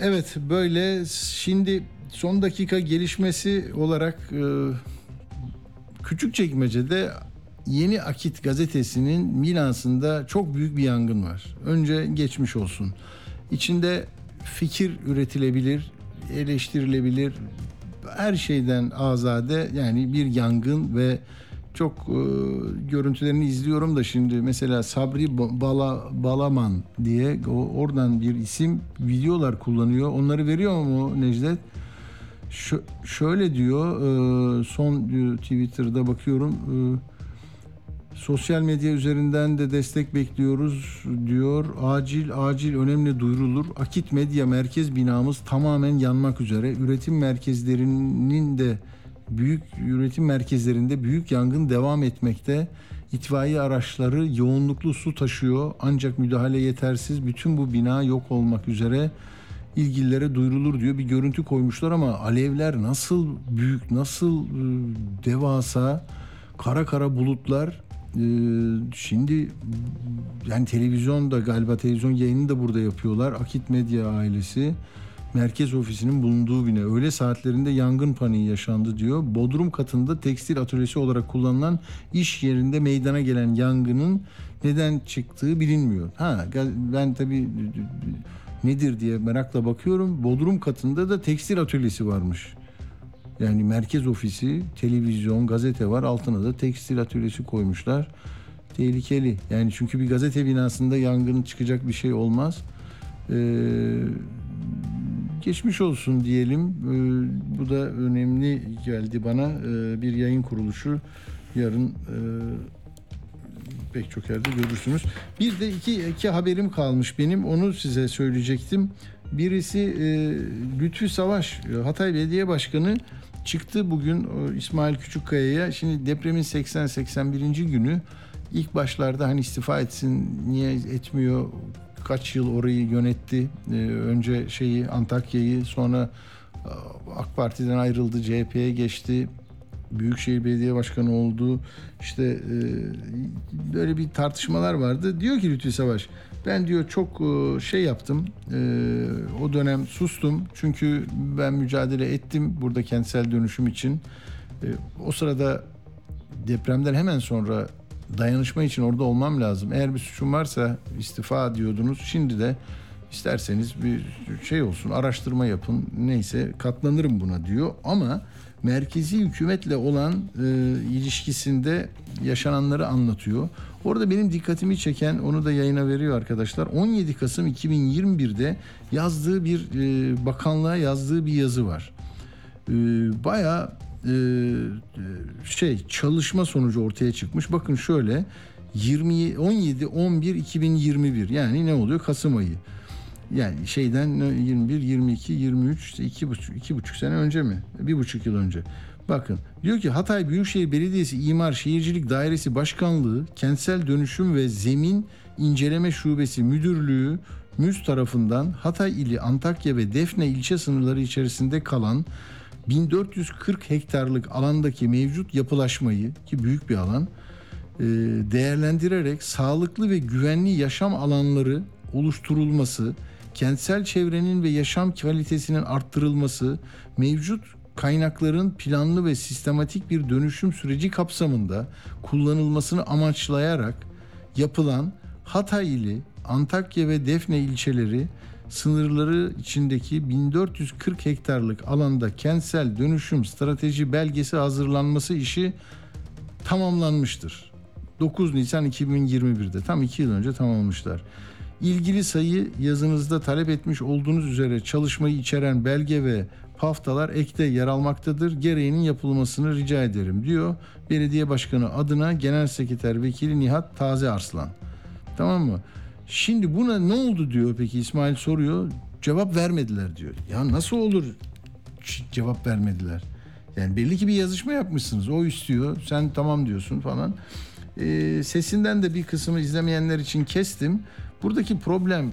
Evet böyle şimdi son dakika gelişmesi olarak e, Küçükçekmece'de Yeni Akit gazetesinin Milas'ında çok büyük bir yangın var. Önce geçmiş olsun. İçinde fikir üretilebilir, eleştirilebilir, her şeyden azade yani bir yangın ve çok e, görüntülerini izliyorum da şimdi mesela Sabri Ba- Bala, Balaman diye o, oradan bir isim videolar kullanıyor. Onları veriyor mu Necdet? Şö- şöyle diyor e, son diyor, Twitter'da bakıyorum e, Sosyal medya üzerinden de destek bekliyoruz diyor. Acil acil önemli duyurulur. Akit Medya Merkez binamız tamamen yanmak üzere. Üretim merkezlerinin de büyük üretim merkezlerinde büyük yangın devam etmekte. İtfaiye araçları yoğunluklu su taşıyor ancak müdahale yetersiz. Bütün bu bina yok olmak üzere ilgililere duyurulur diyor. Bir görüntü koymuşlar ama alevler nasıl büyük, nasıl e, devasa kara kara bulutlar. E, şimdi yani televizyon da galiba televizyon yayını da burada yapıyorlar. Akit Medya ailesi merkez ofisinin bulunduğu bina öğle saatlerinde yangın paniği yaşandı diyor. Bodrum katında tekstil atölyesi olarak kullanılan iş yerinde meydana gelen yangının neden çıktığı bilinmiyor. Ha ben tabii nedir diye merakla bakıyorum. Bodrum katında da tekstil atölyesi varmış. Yani merkez ofisi, televizyon, gazete var. Altına da tekstil atölyesi koymuşlar. Tehlikeli. Yani çünkü bir gazete binasında yangın çıkacak bir şey olmaz. Ee, geçmiş olsun diyelim. Ee, bu da önemli geldi bana. Ee, bir yayın kuruluşu yarın e, pek çok yerde görürsünüz. Bir de iki, iki haberim kalmış benim. Onu size söyleyecektim. Birisi e, Lütfü Savaş, Hatay Belediye Başkanı çıktı bugün İsmail Küçükkaya'ya. Şimdi depremin 80-81. günü ilk başlarda hani istifa etsin niye etmiyor kaç yıl orayı yönetti. Ee, önce şeyi Antakya'yı sonra e, AK Parti'den ayrıldı CHP'ye geçti. Büyükşehir Belediye Başkanı oldu. İşte e, böyle bir tartışmalar vardı. Diyor ki Lütfi Savaş ben diyor çok e, şey yaptım. O dönem sustum. Çünkü ben mücadele ettim burada kentsel dönüşüm için. O sırada depremden hemen sonra dayanışma için orada olmam lazım. Eğer bir suçum varsa istifa diyordunuz. Şimdi de isterseniz bir şey olsun araştırma yapın neyse katlanırım buna diyor ama merkezi hükümetle olan e, ilişkisinde yaşananları anlatıyor. Orada benim dikkatimi çeken onu da yayına veriyor arkadaşlar. 17 Kasım 2021'de yazdığı bir e, bakanlığa yazdığı bir yazı var. E, bayağı e, şey çalışma sonucu ortaya çıkmış. Bakın şöyle 20 17 11 2021 yani ne oluyor Kasım ayı. Yani şeyden 21 22 23 işte iki buçuk, iki buçuk sene önce mi? Bir buçuk yıl önce. Bakın diyor ki Hatay Büyükşehir Belediyesi İmar Şehircilik Dairesi Başkanlığı Kentsel Dönüşüm ve Zemin İnceleme Şubesi Müdürlüğü MÜZ tarafından Hatay ili Antakya ve Defne ilçe sınırları içerisinde kalan 1440 hektarlık alandaki mevcut yapılaşmayı ki büyük bir alan e, değerlendirerek sağlıklı ve güvenli yaşam alanları oluşturulması, kentsel çevrenin ve yaşam kalitesinin arttırılması, mevcut kaynakların planlı ve sistematik bir dönüşüm süreci kapsamında kullanılmasını amaçlayarak yapılan Hatay ili, Antakya ve Defne ilçeleri sınırları içindeki 1440 hektarlık alanda kentsel dönüşüm strateji belgesi hazırlanması işi tamamlanmıştır. 9 Nisan 2021'de tam 2 yıl önce tamamlamışlar. İlgili sayı yazınızda talep etmiş olduğunuz üzere çalışmayı içeren belge ve paftalar ekte yer almaktadır. Gereğinin yapılmasını rica ederim diyor. Belediye Başkanı adına Genel Sekreter Vekili Nihat Taze Arslan. Tamam mı? Şimdi buna ne oldu diyor peki İsmail soruyor. Cevap vermediler diyor. Ya nasıl olur cevap vermediler? Yani belli ki bir yazışma yapmışsınız. O istiyor. Sen tamam diyorsun falan. Ee, sesinden de bir kısmı izlemeyenler için kestim. Buradaki problem e,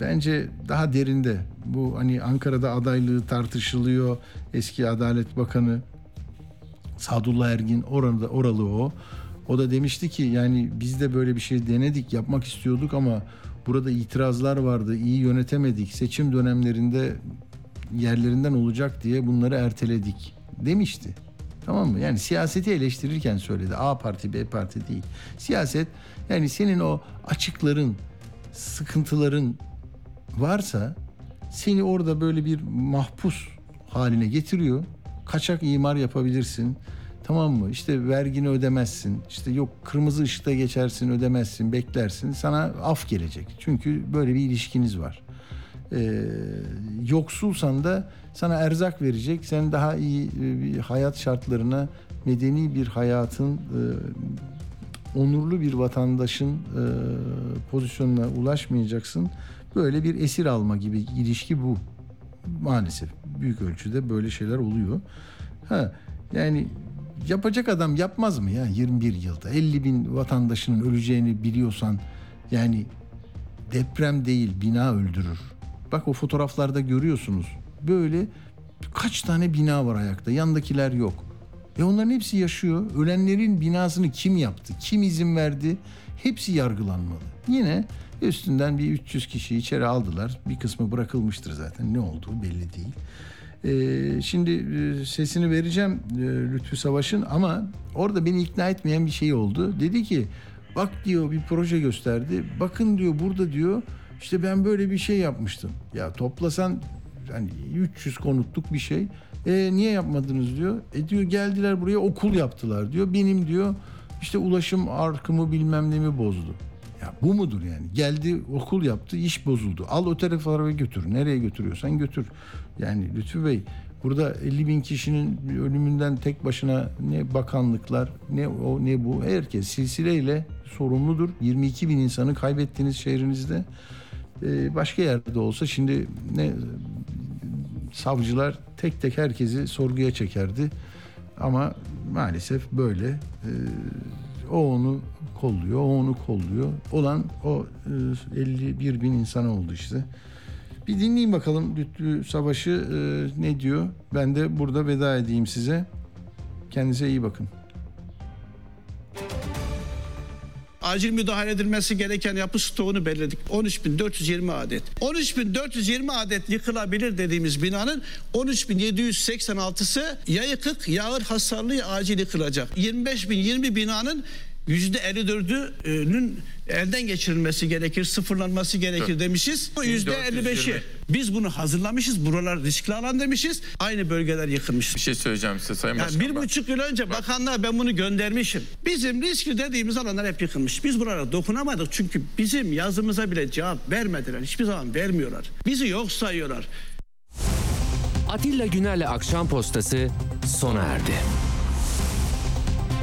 bence daha derinde. Bu hani Ankara'da adaylığı tartışılıyor. Eski Adalet Bakanı Sadullah Ergin orada oralı o. O da demişti ki yani biz de böyle bir şey denedik, yapmak istiyorduk ama burada itirazlar vardı, iyi yönetemedik. Seçim dönemlerinde yerlerinden olacak diye bunları erteledik demişti. Tamam mı? Yani siyaseti eleştirirken söyledi. A parti, B parti değil. Siyaset yani senin o açıkların, sıkıntıların varsa seni orada böyle bir mahpus haline getiriyor. Kaçak imar yapabilirsin. Tamam mı? İşte vergini ödemezsin. İşte yok kırmızı ışıkta geçersin ödemezsin beklersin. Sana af gelecek. Çünkü böyle bir ilişkiniz var. Ee, yoksulsan da sana erzak verecek. Sen daha iyi e, bir hayat şartlarına medeni bir hayatın e, onurlu bir vatandaşın e, pozisyonuna ulaşmayacaksın. Böyle bir esir alma gibi ilişki bu. Maalesef büyük ölçüde böyle şeyler oluyor. Ha, yani yapacak adam yapmaz mı ya 21 yılda 50 bin vatandaşının öleceğini biliyorsan yani deprem değil bina öldürür. Bak o fotoğraflarda görüyorsunuz böyle kaç tane bina var ayakta yandakiler yok. Ve onların hepsi yaşıyor. Ölenlerin binasını kim yaptı? Kim izin verdi? Hepsi yargılanmalı. Yine üstünden bir 300 kişi içeri aldılar. Bir kısmı bırakılmıştır zaten. Ne olduğu belli değil. Ee, şimdi e, sesini vereceğim e, Lütfü Savaş'ın ama orada beni ikna etmeyen bir şey oldu. Dedi ki bak diyor bir proje gösterdi. Bakın diyor burada diyor işte ben böyle bir şey yapmıştım. Ya toplasan hani 300 konutluk bir şey. E, niye yapmadınız diyor. E diyor geldiler buraya okul yaptılar diyor. Benim diyor işte ulaşım arkımı bilmem ne mi bozdu. Ya bu mudur yani? Geldi okul yaptı iş bozuldu. Al o tarafa götür. Nereye götürüyorsan götür. Yani Lütfü Bey burada 50 bin kişinin ölümünden tek başına ne bakanlıklar ne o ne bu herkes silsileyle sorumludur. 22 bin insanı kaybettiğiniz şehrinizde ee, başka yerde olsa şimdi ne savcılar tek tek herkesi sorguya çekerdi. Ama maalesef böyle. Ee, o onu kolluyor, o onu kolluyor. Olan o 51 e, bin insan oldu işte. Bir dinleyin bakalım Lütfü Savaş'ı e, ne diyor. Ben de burada veda edeyim size. Kendinize iyi bakın. acil müdahale edilmesi gereken yapı stoğunu belirledik. 13.420 adet. 13.420 adet yıkılabilir dediğimiz binanın 13.786'sı ya yıkık ya hasarlı acil yıkılacak. 25.020 binanın %54'ünün elden geçirilmesi gerekir, sıfırlanması gerekir demişiz. Bu %55'i. Biz bunu hazırlamışız. Buralar riskli alan demişiz. Aynı bölgeler yıkılmış. Bir şey söyleyeceğim size Sayın yani Bir buçuk yıl önce bak. bakanlığa ben bunu göndermişim. Bizim riskli dediğimiz alanlar hep yıkılmış. Biz buralara dokunamadık çünkü bizim yazımıza bile cevap vermediler. Hiçbir zaman vermiyorlar. Bizi yok sayıyorlar. Atilla Güner'le Akşam Postası sona erdi.